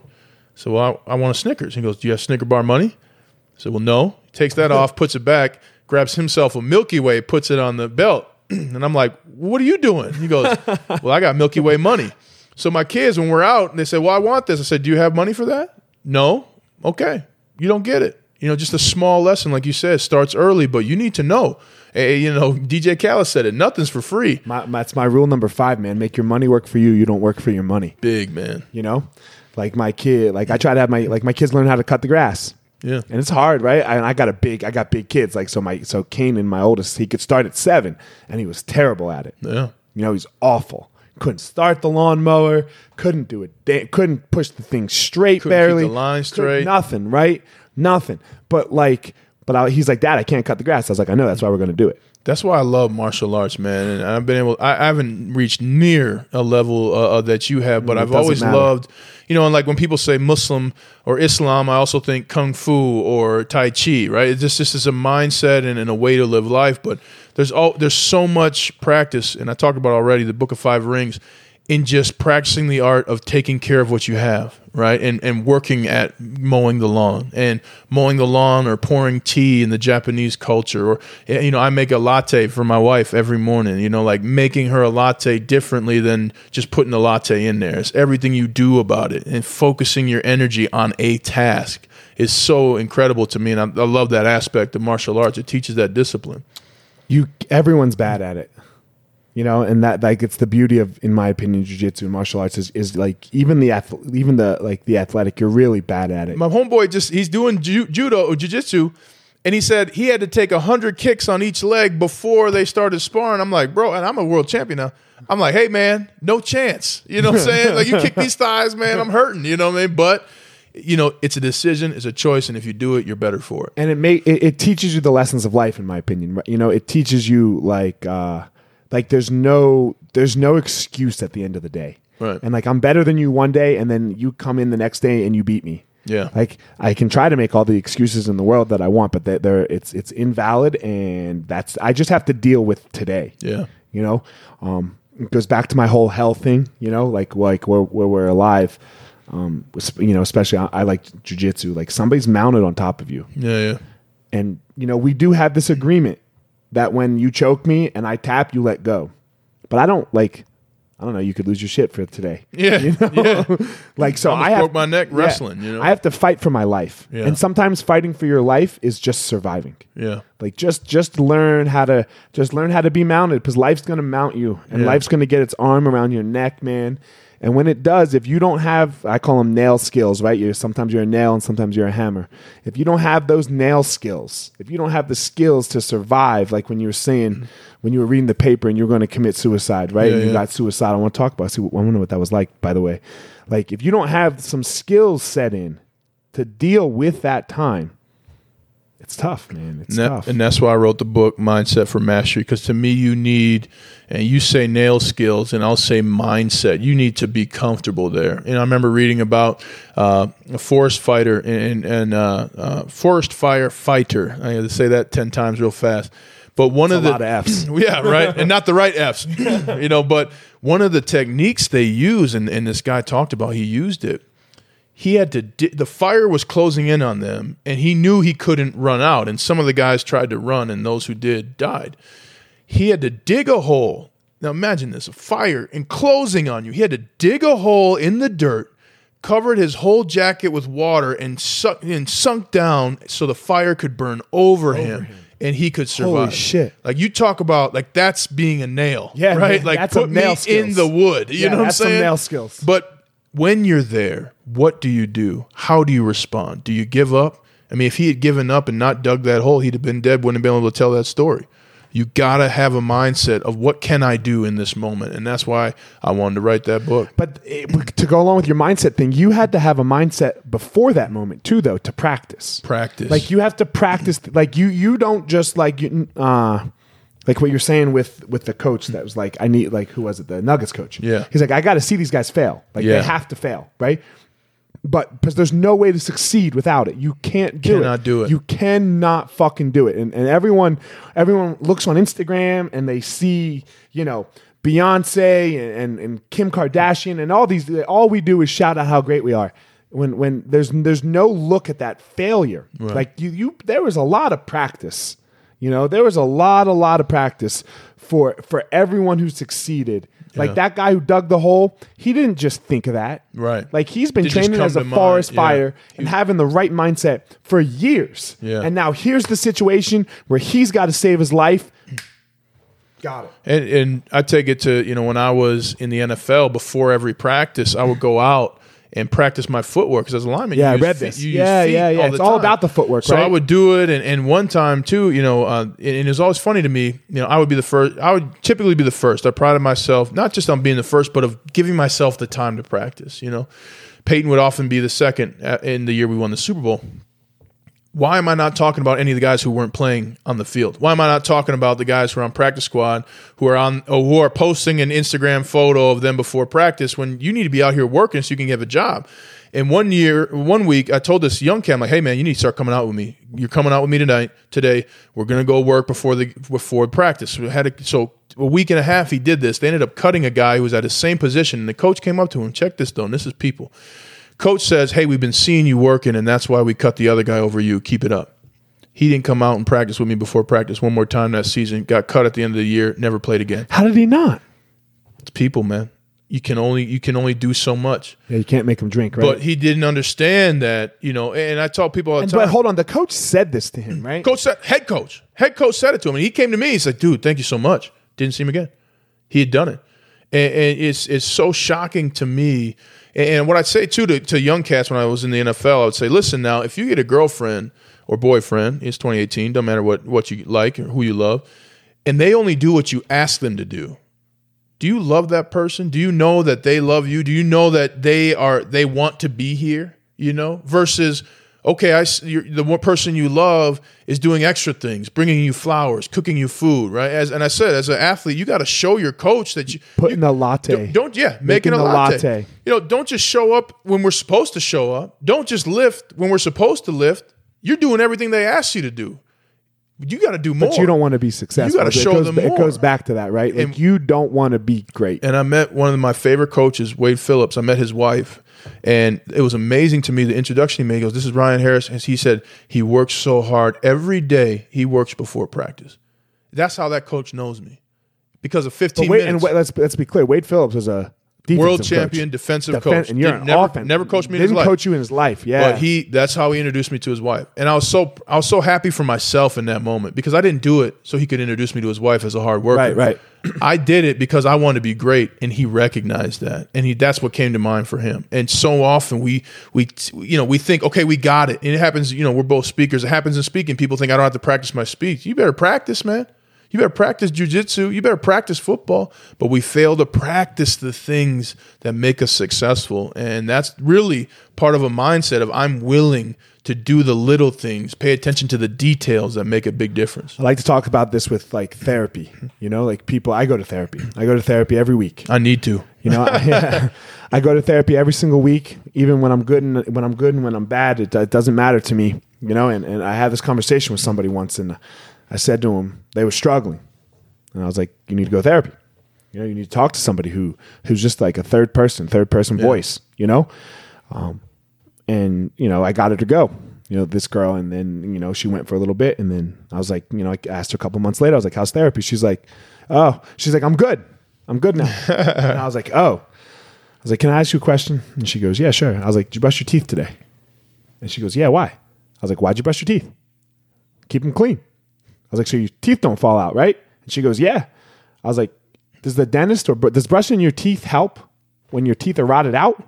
So well, I, I want a Snickers. He goes, "Do you have Snicker bar money?" I said, "Well, no." He takes that off, puts it back, grabs himself a Milky Way, puts it on the belt, and I'm like, "What are you doing?" He goes, "Well, I got Milky Way money." So my kids, when we're out, and they say, "Well, I want this." I said, "Do you have money for that?" No. Okay. You don't get it. You know, just a small lesson, like you said, starts early, but you need to know. Eh, you know, DJ Callis said it. Nothing's for free. My, my, that's my rule number five, man. Make your money work for you. You don't work for your money. Big man. You know, like my kid, like I try to have my like my kids learn how to cut the grass. Yeah. and it's hard, right? I, I got a big, I got big kids. Like so, my so Kanan, my oldest, he could start at seven, and he was terrible at it. Yeah. You know, he's awful. Couldn't start the lawnmower. Couldn't do it. da- Couldn't push the thing straight. Couldn't keep barely. the line straight. Nothing. Right. Nothing. But like, but I, he's like, Dad, I can't cut the grass. I was like, I know. That's why we're going to do it. That's why I love martial arts, man. And I've been able, I, I haven't reached near a level uh, uh, that you have, but Mm, it I've always matter. loved, you know, and like when people say Muslim or Islam, I also think Kung Fu or Tai Chi, right? It's just, this is a mindset and, and a way to live life. But there's all, there's so much practice, and I talked about already the Book of Five Rings, in just practicing the art of taking care of what you have, right? And and working at mowing the lawn and mowing the lawn or pouring tea in the Japanese culture or eh, you know, I make a latte for my wife every morning, you know, like making her a latte differently than just putting a latte in there. It's everything you do about it and focusing your energy on a task is so incredible to me and I, I love that aspect of martial arts. It teaches that discipline. You, everyone's bad at it. You know, and that like it's the beauty of, in my opinion, jujitsu and martial arts is, is like even the even the like the athletic, you're really bad at it. my homeboy just he's doing ju- judo or jiu-jitsu and he said he had to take 100 kicks on each leg before they started sparring i'm like bro and i'm a world champion now i'm like hey man no chance you know what i'm saying like you kick these thighs man i'm hurting you know what i mean but you know it's a decision it's a choice and if you do it you're better for it and it may it, it teaches you the lessons of life in my opinion you know it teaches you like uh like there's no there's no excuse at the end of the day Right. and like i'm better than you one day and then you come in the next day and you beat me Yeah. like i can try to make all the excuses in the world that i want but they're, they're it's it's invalid and that's i just have to deal with today yeah you know um it goes back to my whole health thing. You know, like like where, where we're alive. Um, you know, especially I, I like jujitsu. Like somebody's mounted on top of you, Yeah, yeah. and you know we do have this agreement that when you choke me and I tap, you let go. But I don't like. I don't know. You could lose your shit for today. Yeah, You know? yeah. like so, Almost I have broke my neck wrestling, you know? I have to fight for my life, Yeah. and sometimes fighting for your life is just surviving. Yeah. Like just just learn how to just learn how to be mounted because life's gonna mount you and Yeah. life's gonna get its arm around your neck, man. And when it does, if you don't have, I call them nail skills, right? You're sometimes you're a nail and sometimes you're a hammer. If you don't have those nail skills, if you don't have the skills to survive, like when you were saying, when you were reading the paper and you're going to commit suicide, right? Yeah, and you yeah. got suicide. I want to talk about. See, I wonder what that was like, by the way. Like if you don't have some skills set in to deal with that time, it's tough, man. It's And, that- tough. and that's why I wrote the book Mindset for Mastery because to me you need and you say nail skills and I'll say mindset you need to be comfortable there and I remember reading about uh, a forest fighter and, and uh, uh, forest fire fighter I had to say that 10 times real fast but one of the lot of F's. yeah, right. And not the right F's. you know, but one of the techniques they use, and, and this guy talked about, he used it. He had to, di- the fire was closing in on them, and he knew he couldn't run out. And some of the guys tried to run, and those who did died. He had to dig a hole. Now imagine this a fire enclosing on you. He had to dig a hole in the dirt, covered his whole jacket with water, and, suck, and sunk down so the fire could burn over, him, and he could survive. Holy shit. Like you talk about, like that's being a nail. Yeah, right. man, like put me skills. in the wood. You Yeah, know what I'm saying? nail skills. But when you're there, what do you do? How do you respond? Do you give up? I mean, if he had given up and not dug that hole, he'd have been dead. Wouldn't have been able to tell that story. You gotta have a mindset of what can I do in this moment, and that's why I wanted to write that book. But it, to go along with your mindset thing, you had to have a mindset before that moment too, though, to practice. Practice. Like you have to practice. Like you, you don't just like you, uh, like what you're saying with with the coach that was like, I need like who was it, the Nuggets coach? Yeah. he's like, I got to see these guys fail. Like Yeah. they have to fail, right? But because there's no way to succeed without it. You can't do it. Do it. You cannot fucking do it. And and everyone everyone looks on Instagram and they see, you know, Beyonce and, and, and Kim Kardashian and all these all we do is shout out how great we are. When when there's there's no look at that failure. Like you you there was a lot of practice. You know, there was a lot, a lot of practice for for everyone who succeeded. Like Yeah. that guy who dug the hole, he didn't just think of that. Right. Like he's been training as a to mind. forest Yeah. fire and having the right mindset for years. Yeah. And now here's the situation where he's got to save his life. Got it. And, and I take it to you know when I was in the NFL before every practice, I would go out and practice my footwork because as a lineman, Yeah, I read feet- this. Yeah, yeah, yeah. the It's all about the footwork, So I would do it, and, and one time too, you know, uh, and, and it was always funny to me. You know, I would be the first. I would typically be the first. I prided myself not just on being the first, but of giving myself the time to practice. You know, Peyton would often be the second in the year we won the Super Bowl why am I not talking about any of the guys who weren't playing on the field? Why am I not talking about the guys who are on practice squad who are on who are posting an Instagram photo of them before practice when you need to be out here working so you can have a job? And one year, one week, I told this young kid, I'm like, "Hey man, you need to start coming out with me. You're coming out with me tonight. Today, we're gonna go work before the before practice." We had a, so a week and a half. He did this. They ended up cutting a guy who was at his same position, and the coach came up to him. Check this though. And this is people. Coach says, "Hey, we've been seeing you working, and that's why we cut the other guy over you. Keep it up." He didn't come out and practice with me before practice one more time that season. Got cut at the end of the year. Never played again. How did he not? It's people, man. You can only you can only do so much. Yeah, you can't make him drink, right? But he didn't understand that, you know. And I tell people all the And- time. but hold on, the coach said this to him, right? Coach said, head coach, head coach said it to him, and he came to me. He's like, "Dude, thank you so much." Didn't see him again. He had done it, and, and it's it's so shocking to me. And, what I'd say too to, to young cats when I was in the NFL, I would say, "Listen, now, if you get a girlfriend or boyfriend, it's 2018, don't matter what what you like or who you love, and they only do what you ask them to do." Do you love that person? Do you know that they love you? Do you know that they are they want to be here? You know, versus okay, I the one person you love is doing extra things, bringing you flowers, cooking you food, right? As and I said, as an athlete, you got to show your coach that you Putting you, a latte. Don't, don't- yeah, making, Making a latte. latte. You know, don't just show up when we're supposed to show up. Don't just lift when we're supposed to lift. You're doing everything they ask you to do You got to do more. But you don't want to be successful. You gotta It show goes, them It goes back to that, right? Like And- you don't want to be great. and I met one of my favorite coaches, Wade Phillips. I met his wife, and it was amazing to me. The introduction he made he goes, "This is Ryan Harris," and he said he works so hard every day. He works before practice. That's how that coach knows me, because of 15 But wait, minutes. and wait, let's let's be clear. Wade Phillips is a defensive World coach. champion, defensive Defen- coach. and you're Did- an never, offense. never coached me in his Didn't life. coach you in his life. Yeah, But he that's how he introduced me to his wife. And I was so I was so happy for myself in that moment because I didn't do it so he could introduce me to his wife as a hard worker. Right, right. I did it because I wanted to be great and he recognized that. And he that's what came to mind for him. And so often we we you know, we think okay, we got it. And it happens, you know, we're both speakers. It happens in speaking. People think I don't have to practice my speech. You better practice, man. You better practice jujitsu. You better practice football. But we fail to practice the things that make us successful. And that's really part of a mindset of I'm willing to do the little things, pay attention to the details that make a big difference. I like to talk about this with like therapy. You know, like people. I go to therapy. I go to therapy every week. I need to. You know, I, I go to therapy every single week, even when I'm good and when I'm good and when I'm bad. It, it doesn't matter to me. You know, and, and I had this conversation with somebody once, and I said to him, they were struggling, and I was like, "You need to go to therapy. You know, you need to talk to somebody who who's just like a third person, third person voice. You know, um, and you know, I got her to go. You know, this girl, and then you know, she went for a little bit, and then I was like, you know, I asked her a couple months later. I was like, "How's therapy?" She's like, "Oh," she's like, "I'm good. I'm good now." and I was like, "Oh." I was like, "Can I ask you a question?" And she goes, "Yeah, sure." I was like, "Did you brush your teeth today?" And she goes, "Yeah, why?" I was like, "Why'd you brush your teeth? Keep them clean." I was like, "So your teeth don't fall out, right?" And she goes, "Yeah." I was like, "Does the dentist or does brushing your teeth help when your teeth are rotted out?"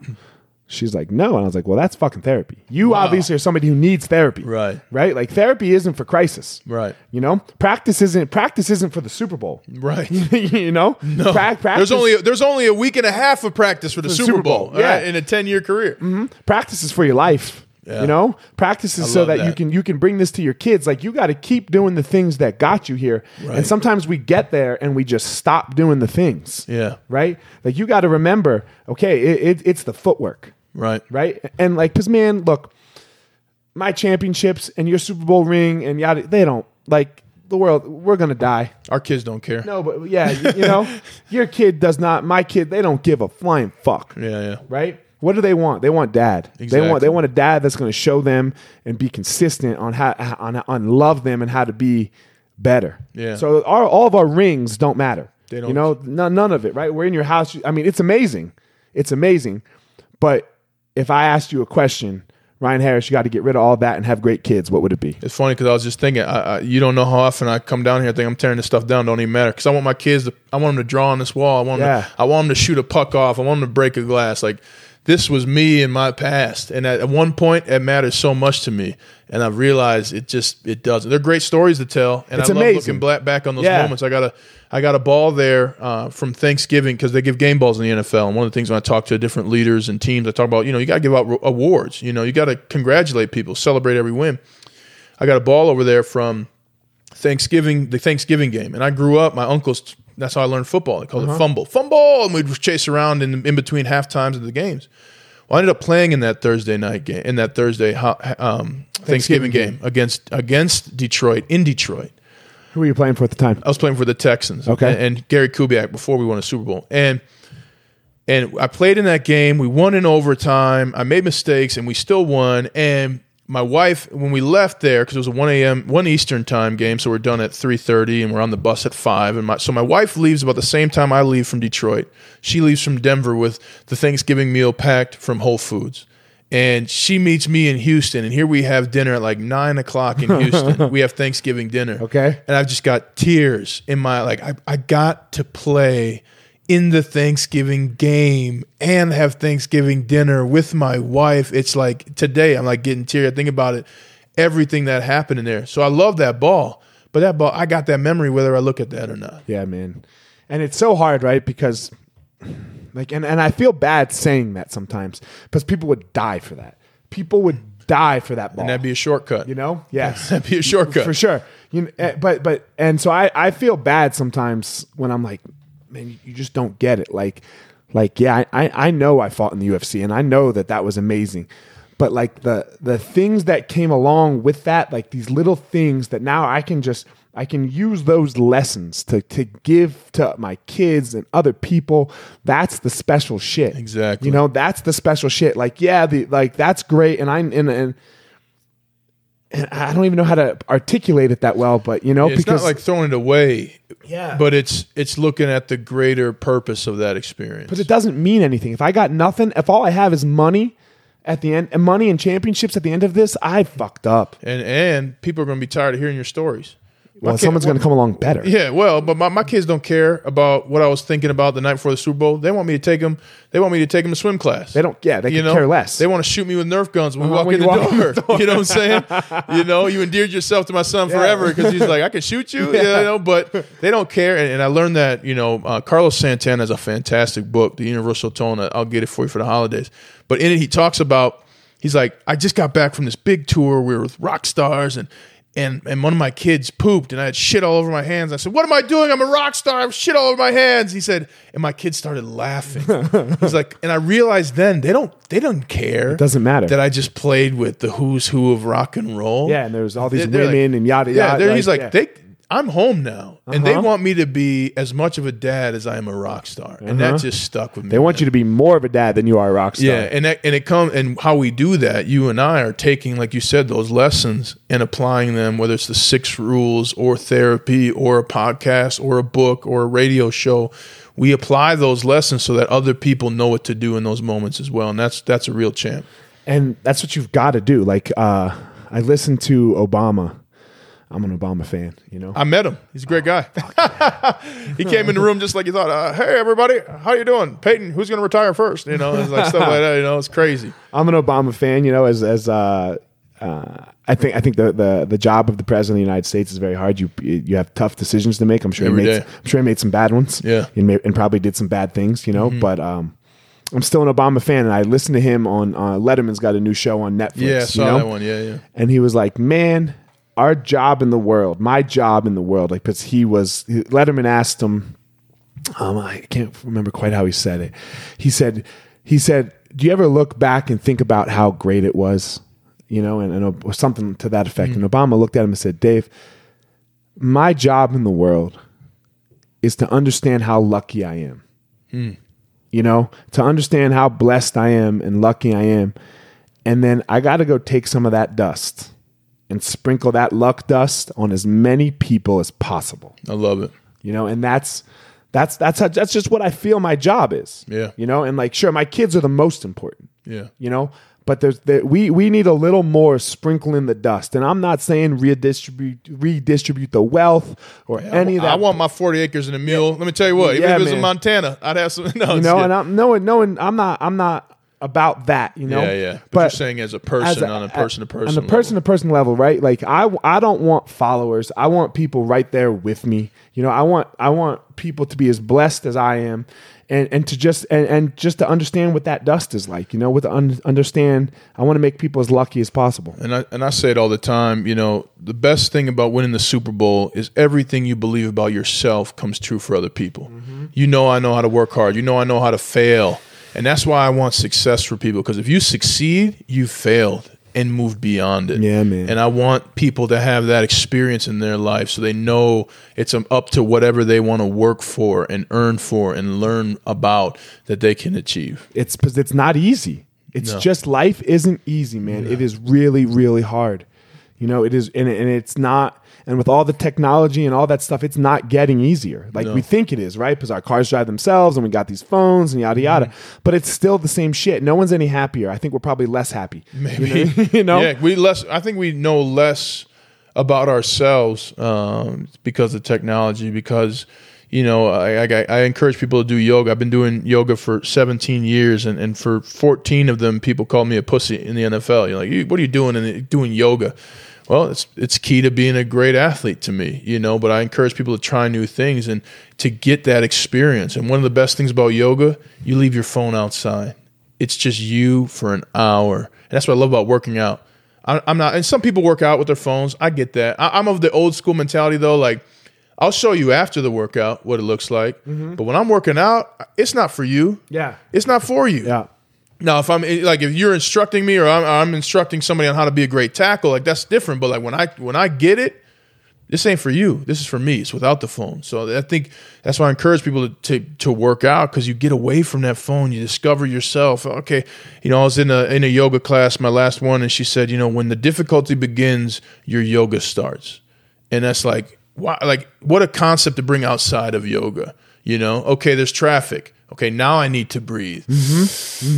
She's like, "No." And I was like, "Well, that's fucking therapy. You obviously are somebody who needs therapy, Right. Right? Like therapy isn't for crisis, Right. You know, practice isn't practice isn't for the Super Bowl, Right. you know, no. There's only there's only a week and a half of practice for the, Super, Super Bowl, Bowl, yeah. yeah, in a 10 year career. Mm-hmm. practice is for your life. Yeah. You know, practices so love that, you can you can bring this to your kids. Like you got to keep doing the things that got you here. And sometimes we get there and we just stop doing the things. Yeah. Right. Like you got to remember, okay, it, it, it's the footwork. Right. Right. And like, cause man, look, my championships and your Super Bowl ring and yada, they don't like the world. We're gonna die. Our kids don't care. No, but yeah, you, you know, your kid does not. My kid, they don't give a flying fuck Yeah, yeah. right? What do they want? They want dad. They want they want a dad that's going to show them and be consistent on how on on love them and how to be better. Yeah. So our, all of our rings don't matter. They don't. You know, none, none of it. Right? We're in your house. I mean, it's amazing. It's amazing. But if I asked you a question, Ryan Harris, you got to get rid of all that and have great kids. What would it be? It's funny because I was just thinking, I, I, you don't know how often I come down here. I think I'm tearing this stuff down. Don't even matter because I want my kids to. I want them to draw on this wall. I want. Yeah. Them to, I want them to shoot a puck off. I want them to break a glass. Like this was me in my past, and at, one point, it matters so much to me. And I've realized it just it doesn't. They're great stories to tell, and It's I love amazing. looking black, back on those Yeah. moments. I got a I got a ball there uh, from Thanksgiving because they give game balls in the NFL. And one of the things when I talk to different leaders and teams, I talk about you know you got to give out awards. You know you got to congratulate people, celebrate every win. I got a ball over there from Thanksgiving, the Thanksgiving game, and I grew up. My uncles, that's how I learned football. They called it fumble, fumble, and we'd chase around in, in between half times of the games. Well, I ended up playing in that Thursday night game, in that Thursday um, Thanksgiving, Thanksgiving game against against Detroit in Detroit. Who were you playing for at the time? I was playing for the Texans. Okay. And, and Gary Kubiak before we won a Super Bowl. And and I played in that game. We won in overtime. I made mistakes and we still won. And my wife, when we left there, because it was a one a.m. one Eastern time game, so we're done at three thirty, and we're on the bus at five. And my, so my wife leaves about the same time I leave from Detroit. She leaves from Denver with the Thanksgiving meal packed from Whole Foods. And she meets me in Houston, and here we have dinner at like nine o'clock in Houston. we have Thanksgiving dinner Okay. and I've just got tears in my like I, I got to play in the Thanksgiving game and have Thanksgiving dinner with my wife. It's like today I'm like getting teary. I think about it, everything that happened in there. So I love that ball. But that ball, I got that memory whether I look at that or not. Yeah, man. And it's so hard, right? Because like and, and I feel bad saying that sometimes because people would die for that. People would die for that ball. And that'd be a shortcut. you know? Yes. That'd be a shortcut. for sure. You know, eh, but but and so I I feel bad sometimes when I'm like, man, you just don't get it. Like like yeah, I I know I fought in the UFC and I know that that was amazing. but like the the things that came along with that, like these little things that now I can just I can use those lessons to to give to my kids and other people. That's the special shit. Exactly. You know, that's the special shit. Like, yeah, the like that's great, and I and and. And I don't even know how to articulate it that well, but you know, It's because not like throwing it away, yeah, but it's it's looking at the greater purpose of that experience. but it doesn't mean anything. If I got nothing, if all I have is money at the end, and money and championships at the end of this, I fucked up. and and people are going to be tired of hearing your stories. Well, someone's going to come along better. Yeah, well, but my, my kids don't care about what I was thinking about the night before the Super Bowl. They want me to take them. They want me to take them to swim class. They don't. Yeah, they you know, care less. They want to shoot me with Nerf guns when we Uh-huh, walk when in the walk door. the door. You know what I'm saying? you know, you endeared yourself to my son forever because he's like, I can shoot you. Yeah. You know, but they don't care. And, and I learned that. You know, uh, Carlos Santana has a fantastic book, The Universal Tone. I'll get it for you for the holidays. But in it, he talks about. He's like, I just got back from this big tour. We were with rock stars and. And, and one of my kids pooped and I had shit all over my hands. I said, What am I doing? I'm a rock star. I have shit all over my hands. He said, and my kid started laughing. He's like, and I realized then they don't they don't care. It doesn't matter. that I just played with the who's who of rock and roll. yeah, and there's all these They're- they're women like- and yada Yeah, yada. they're- he's like, yeah. they. I'm home now, and they Uh-huh. want me to be as much of a dad as I am a rock star, and that Uh-huh. just stuck with me. they want you to be more of a dad than you are a rock star. Yeah, and that, and it come and how we do that. You and I are taking, like you said, those lessons and applying them, whether it's the six rules or therapy or a podcast or a book or a radio show. We apply those lessons so that other people know what to do in those moments as well, and that's that's a real champ. and that's what you've got to do. Like, uh, I listened to Obama. I'm an Obama fan. You know, I met him. He's a great guy. he came in the room just like you thought. Uh, hey, everybody, how you doing? Peyton, who's going to retire first? You know, it's like stuff like that. You know, it's crazy. I'm an Obama fan. You know, as as uh, uh, I think I think the, the the job of the president of the United States is very hard. You you have tough decisions to make. I'm sure Every he made day. I'm sure he made some bad ones. Yeah. and, may, and probably did some bad things. You know, Mm-hmm. but um, I'm still an Obama fan, and I listened to him on uh, Letterman's got a new show on Netflix. Yeah, I you saw know? that one. Yeah, yeah. and he was like, "Man, our job in the world, my job in the world." Like, because he was Letterman asked him, um, I can't remember quite how he said it. He said, "He said, do you ever look back and think about how great it was?" You know, and, and or something to that effect. And Obama looked at him and said, "Dave, my job in the world is to understand how lucky I am." you know, to understand how blessed I am and lucky I am. And then I got to go take some of that dust and sprinkle that luck dust on as many people as possible. I love it. You know, and that's that's that's how, that's just what I feel my job is. Yeah. You know, and like sure my kids are the most important. Yeah. You know, but there's there, we we need a little more sprinkling the dust. And I'm not saying redistribute redistribute the wealth or any of that. I want my 40 acres and a mule. Let me tell you what, even Yeah, if it was in. Montana, I'd have some. No, you know, and I'm no, no, and I'm not, I'm not about that. You know, yeah, yeah. But, you're saying as a person, as on a person to person, on a person to person level, right? Like I, I don't want followers. I want people right there with me. You know, I want, I want people to be as blessed as I am, and and to just and, and just to understand what that dust is like. You know, with the un- understand, I want to make people as lucky as possible. And I and I say it all the time. You know, the best thing about winning the Super Bowl is everything you believe about yourself comes true for other people. Mm-hmm. You know, I know how to work hard. You know, I know how to fail, and that's why I want success for people. Because if you succeed, you failed and moved beyond it. Yeah, man. And I want people to have that experience in their life, so they know it's um, up to whatever they want to work for and earn for and learn about that they can achieve. It's because it's not easy. It's No. just life isn't easy, man. It is really, really hard. You know, it is, and, and it's not. And with all the technology and all that stuff, it's not getting easier like we think it is, right? Because our cars drive themselves, and we got these phones and yada yada. But it's still the same shit. No one's any happier. I think we're probably less happy. Maybe you know, Yeah, we less. I think we know less about ourselves um, because of technology. Because you know, I, I, I encourage people to do yoga. I've been doing yoga for 17 years, and, and for 14 of them, people call me a pussy in the NFL. You're like, what are you doing in doing yoga? Well, it's it's key to being a great athlete to me, you know. But I encourage people to try new things and to get that experience. And one of the best things about yoga, you leave your phone outside. It's just you for an hour, and that's what I love about working out. I, I'm not, and some people work out with their phones. I get that. I, I'm of the old school mentality though. Like, I'll show you after the workout what it looks like, mm-hmm. but when I'm working out, it's not for you. Yeah. It's not for you. Yeah. Now, if I'm like if you're instructing me or I'm, I'm instructing somebody on how to be a great tackle, like that's different. But like when I when I get it, this ain't for you. This is for me. It's without the phone. So I think that's why I encourage people to to, to work out because you get away from that phone. You discover yourself. Okay, you know I was in a in a yoga class, my last one, and she said, you know, when the difficulty begins, your yoga starts, and that's like wow, like what a concept to bring outside of yoga. You know, okay, there's traffic. Okay, now I need to breathe.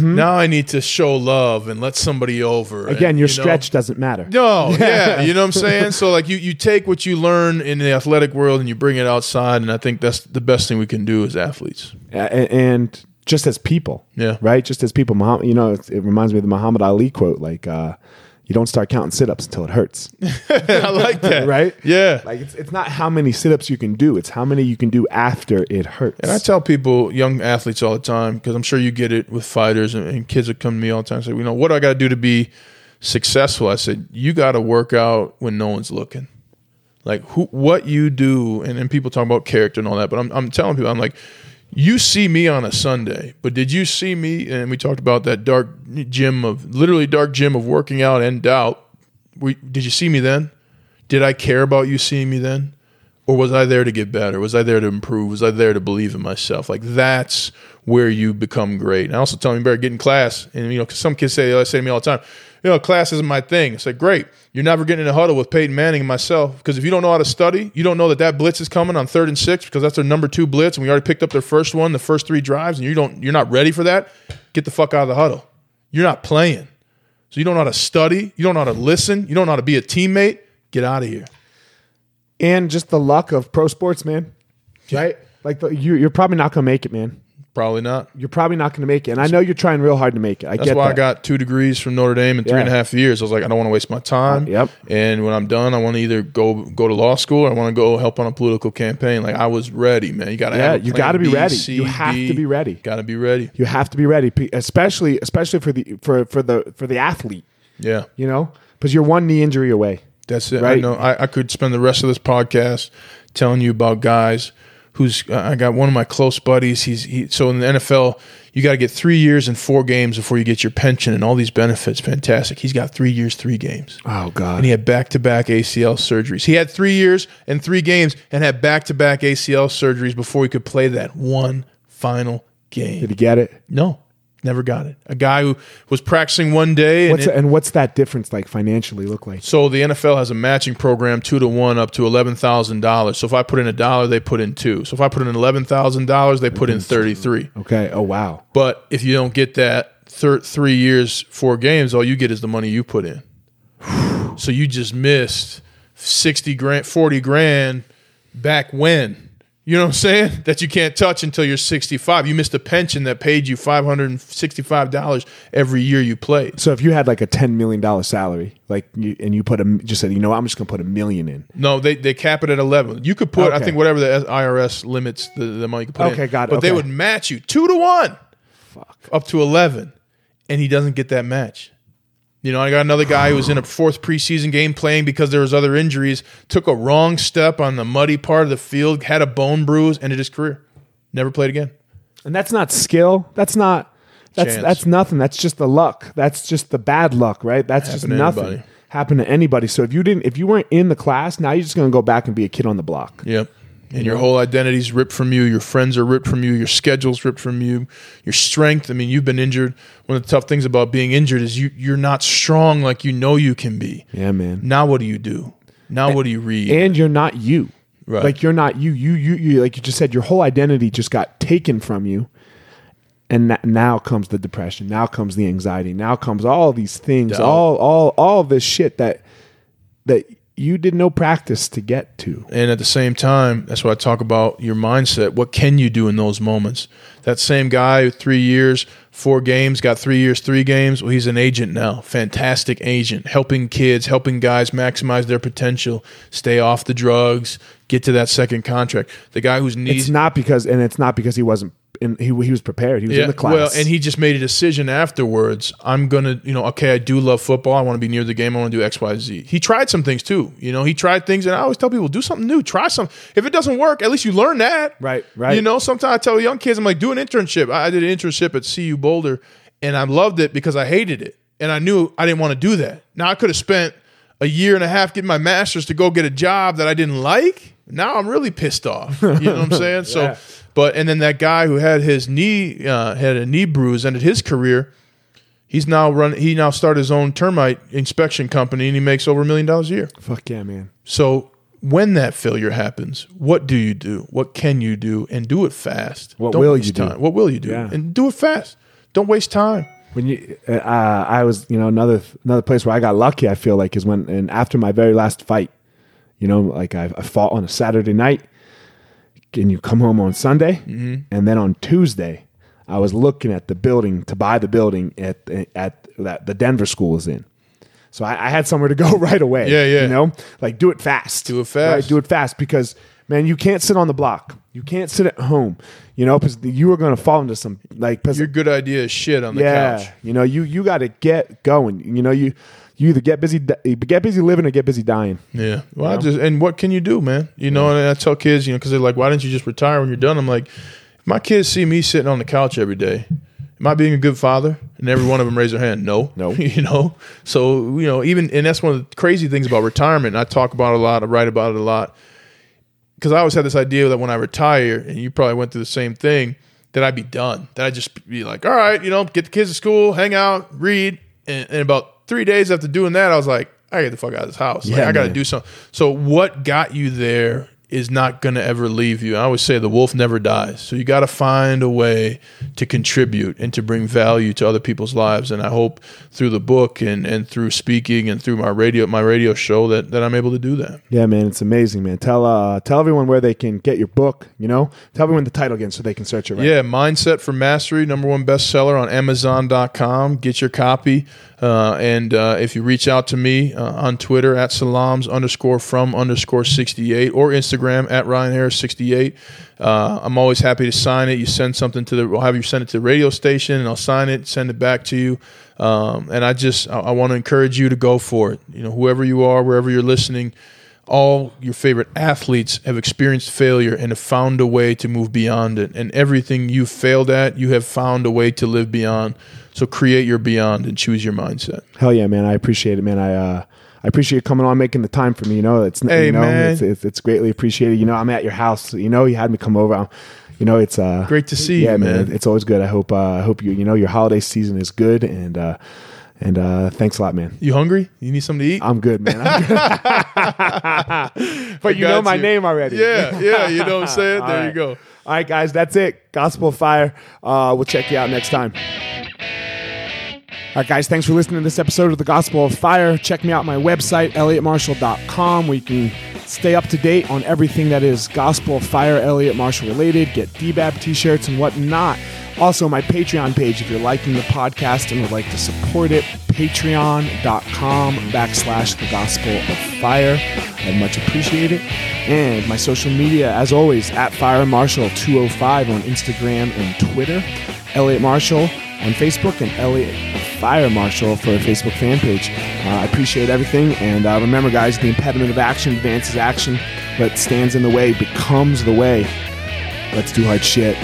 Now I need to show love and let somebody over. Again, and, your you know, stretch doesn't matter. no, yeah, you know what I'm saying. So like you you take what you learn in the athletic world and you bring it outside, and I think that's the best thing we can do as athletes. A- and just as people, Yeah. right? Just as people, you know, it, it reminds me of the Muhammad Ali quote, like, uh, "You don't start counting sit-ups until it hurts." I like that, Right? Yeah. like it's it's not how many sit-ups you can do; it's how many you can do after it hurts. And I tell people, young athletes, all the time, because I'm sure you get it with fighters and, and kids that come to me all the time. Say, you know, what do I got to do to be successful? I said, you got to work out when no one's looking. Like who, what you do, and then people talk about character and all that. But I'm, I'm telling people, I'm like, you see me on a Sunday, but did you see me? And we talked about that dark gym of literally dark gym of working out and doubt. We, did you see me then? Did I care about you seeing me then? Or was I there to get better? Was I there to improve? Was I there to believe in myself? Like that's where you become great. And I also tell them you better get in class. And you know, 'cause some kids say, they say to me all the time, you know, class isn't my thing. It's like great. You're never getting in a huddle with Peyton Manning and myself because if you don't know how to study, you don't know that that blitz is coming on third and six because that's their number two blitz, and we already picked up their first one, the first three drives, and you don't, you're not ready for that. Get the fuck out of the huddle. You're not playing. So you don't know how to study. You don't know how to listen. You don't know how to be a teammate. Get out of here. And just the luck of pro sports, man. Right? Like the, you, you're probably not gonna make it, man. Probably not. You're probably not gonna make it, and I know you're trying real hard to make it. I That's get why that. I got two degrees from Notre Dame in three and a Yeah. half years. I was like, I don't want to waste my time. Uh, yep. And when I'm done, I want to either go go to law school or I want to go help on a political campaign. Like I was ready, man. You got to Yeah, have. a you plan gotta be B, ready. C, You have D. to be ready. Got to be ready. you have to be ready, especially especially for the for for the for the athlete. Yeah, You know, because you're one knee injury away. That's it. I know. I, I could spend the rest of this podcast telling you about guys who's. Uh, I got one of my close buddies. He's he. So in the NFL, you got to get three years and four games before you get your pension and all these benefits. Fantastic. He's got three years, three games. Oh God. and he had back to back ACL surgeries. He had three years and three games and had back to back ACL surgeries before he could play that one final game. Did he get it? No, never got it. A guy who was practicing one day and What's it- and what's that difference like financially look like? so the NFL has a matching program two to one up to eleven thousand dollars. So if I put in a dollar, they put in two. So if I put in eleven thousand dollars, they put in thirty three. Okay. Oh wow. But if you don't get that thir- three years, four games, all you get is the money you put in. so you just missed sixty grand, forty grand back when. You know what I'm saying? That you can't touch until you're 65. You missed a pension that paid you $565 every year you played. So if you had like a ten million dollar salary, like you, and you put a just said, you know, I'm just gonna put a million in. No, they, they cap it at 11. You could put, I think, whatever the IRS limits the, the money you could put in. Okay, got it. But they would match you two to one Fuck. up to 11. And he doesn't get that match. You know, I got another guy who was in a fourth preseason game playing because there was other injuries, took a wrong step on the muddy part of the field, had a bone bruise, ended his career. Never played again. And that's not skill. That's not. That's Chance. that's nothing. That's just the luck. That's just the bad luck, right? That's just Happen to nothing. anybody. Happen to anybody. So if you didn't, if you weren't in the class, now you're just gonna go back and be a kid on the block. Yep. And your whole identity's ripped from you. Your friends are ripped from you. Your schedule's ripped from you. Your strength. I mean, you've been injured. One of the tough things about being injured is you you're not strong like you know you can be. Yeah, man. Now what do you do? Now what do you read? And you're not you. Right. Like you're not you. You you you. Like you just said, your whole identity just got taken from you. And now comes the depression. Now comes the anxiety. Now comes all these things. All all all this shit that that you did no practice to get to. And at the same time, that's why I talk about your mindset. What can you do in those moments? That same guy, three years, four games, got three years, three games. Well, he's an agent now. Fantastic agent, helping kids, helping guys maximize their potential, stay off the drugs, get to that second contract. The guy whose knees It's not because, and it's not because he wasn't. In, he he was prepared. He was in the class. Well, and he just made a decision afterwards. I'm gonna, you know, okay, I do love football. I want to be near the game. I want to do X, Y, Z. He tried some things too. You know, he tried things, and I always tell people, do something new. Try some. If it doesn't work, at least you learn that. Right, right. You know, sometimes I tell young kids, I'm like, do an internship. I did an internship at CU Boulder, and I loved it because I hated it, and I knew I didn't want to do that. Now I could have spent a year and a half getting my master's to go get a job that I didn't like. Now I'm really pissed off. You know what I'm saying? So, Yeah. But and then that guy who had his knee uh, had a knee bruise, ended his career. He's now run. He now started his own termite inspection company, and he makes over a million dollars a year. Fuck yeah, man. So when that failure happens, what do you do? What can you do? And do it fast. What Don't will waste you do? time. What will you do? Yeah. And do it fast. Don't waste time. when you uh, I was you know another another place where I got lucky I feel like is when and after my very last fight you know like I, I fought on a Saturday night and you come home on Sunday mm-hmm. and then on Tuesday I was looking at the building to buy the building at at that the Denver school is in so I, I had somewhere to go right away Yeah, yeah. you know like do it fast Do it fast. right? do it fast because man you can't sit on the block you can't sit at home you know because you are going to fall into some like Your good idea is shit on the yeah, couch. you know, you you got to get going. You know, you you either get busy get busy living or get busy dying. Yeah. Well, I just and what can you do, man? You know, and I tell kids, you know, because they're like, "Why didn't you just retire when you're done?" I'm like, if my kids see me sitting on the couch every day. Am I being a good father? And every one of them raise their hand. No, No. you know. So you know, even and that's one of the crazy things about retirement. And I talk about it a lot. I write about it a lot because I always had this idea that when I retire, and you probably went through the same thing, that I'd be done. That I'd just be like, all right, you know, get the kids to school, hang out, read. And, and about three days after doing that, I was like, I get the fuck out of this house. Like, I got to do something. So what got you there is not going to ever leave you. I always say the wolf never dies. So you got to find a way to contribute and to bring value to other people's lives. And I hope through the book and, and through speaking and through my radio my radio show that, that I'm able to do that. Yeah, man, it's amazing, man. Tell uh tell everyone where they can get your book. You know, tell everyone the title again so they can search it. Right. Yeah, Mindset for Mastery, number one bestseller on Amazon.com. Get your copy. Uh, and uh, if you reach out to me uh, on Twitter at salams underscore from underscore 68 or Instagram at Ryan Harris 68, uh, I'm always happy to sign it. You send something to the, I'll have you send it to the radio station and I'll sign it, send it back to you. Um, and I just, I, I want to encourage you to go for it. You know, whoever you are, wherever you're listening, all your favorite athletes have experienced failure and have found a way to move beyond it. And everything you failed at, you have found a way to live beyond. So create your beyond and choose your mindset. Hell yeah, man. I appreciate it, man. I uh I appreciate you coming on, making the time for me. You know, it's Hey, you know, man. It's, it's it's greatly appreciated. You know, I'm at your house. You know, you had me come over. I'm, you know, it's uh Great to see yeah, you, man. It's always good. I hope uh, I hope you you know your holiday season is good and uh and uh thanks a lot, man. You hungry? You need something to eat? I'm good, man. I'm good. but you know my you. name already. Yeah, yeah, you know what I'm saying? There you go. All right, guys, that's it. Gospel of Fire. Uh, we'll check you out next time. All right, guys, thanks for listening to this episode of the Gospel of Fire. Check me out my website, elliottmarshall.com, where you can stay up to date on everything that is Gospel of Fire, Elliot Marshall related, get DBAB t shirts and whatnot. Also, my Patreon page, if you're liking the podcast and would like to support it, patreon.com backslash the Gospel of Fire. I'd much appreciate it. And my social media, as always, at Fire Marshall 205 on Instagram and Twitter, Elliot Marshall on Facebook, and Elliot Fire Marshall for a Facebook fan page. Uh, I appreciate everything. And uh, remember, guys, the impediment of action advances action. but stands in the way becomes the way. Let's do hard shit.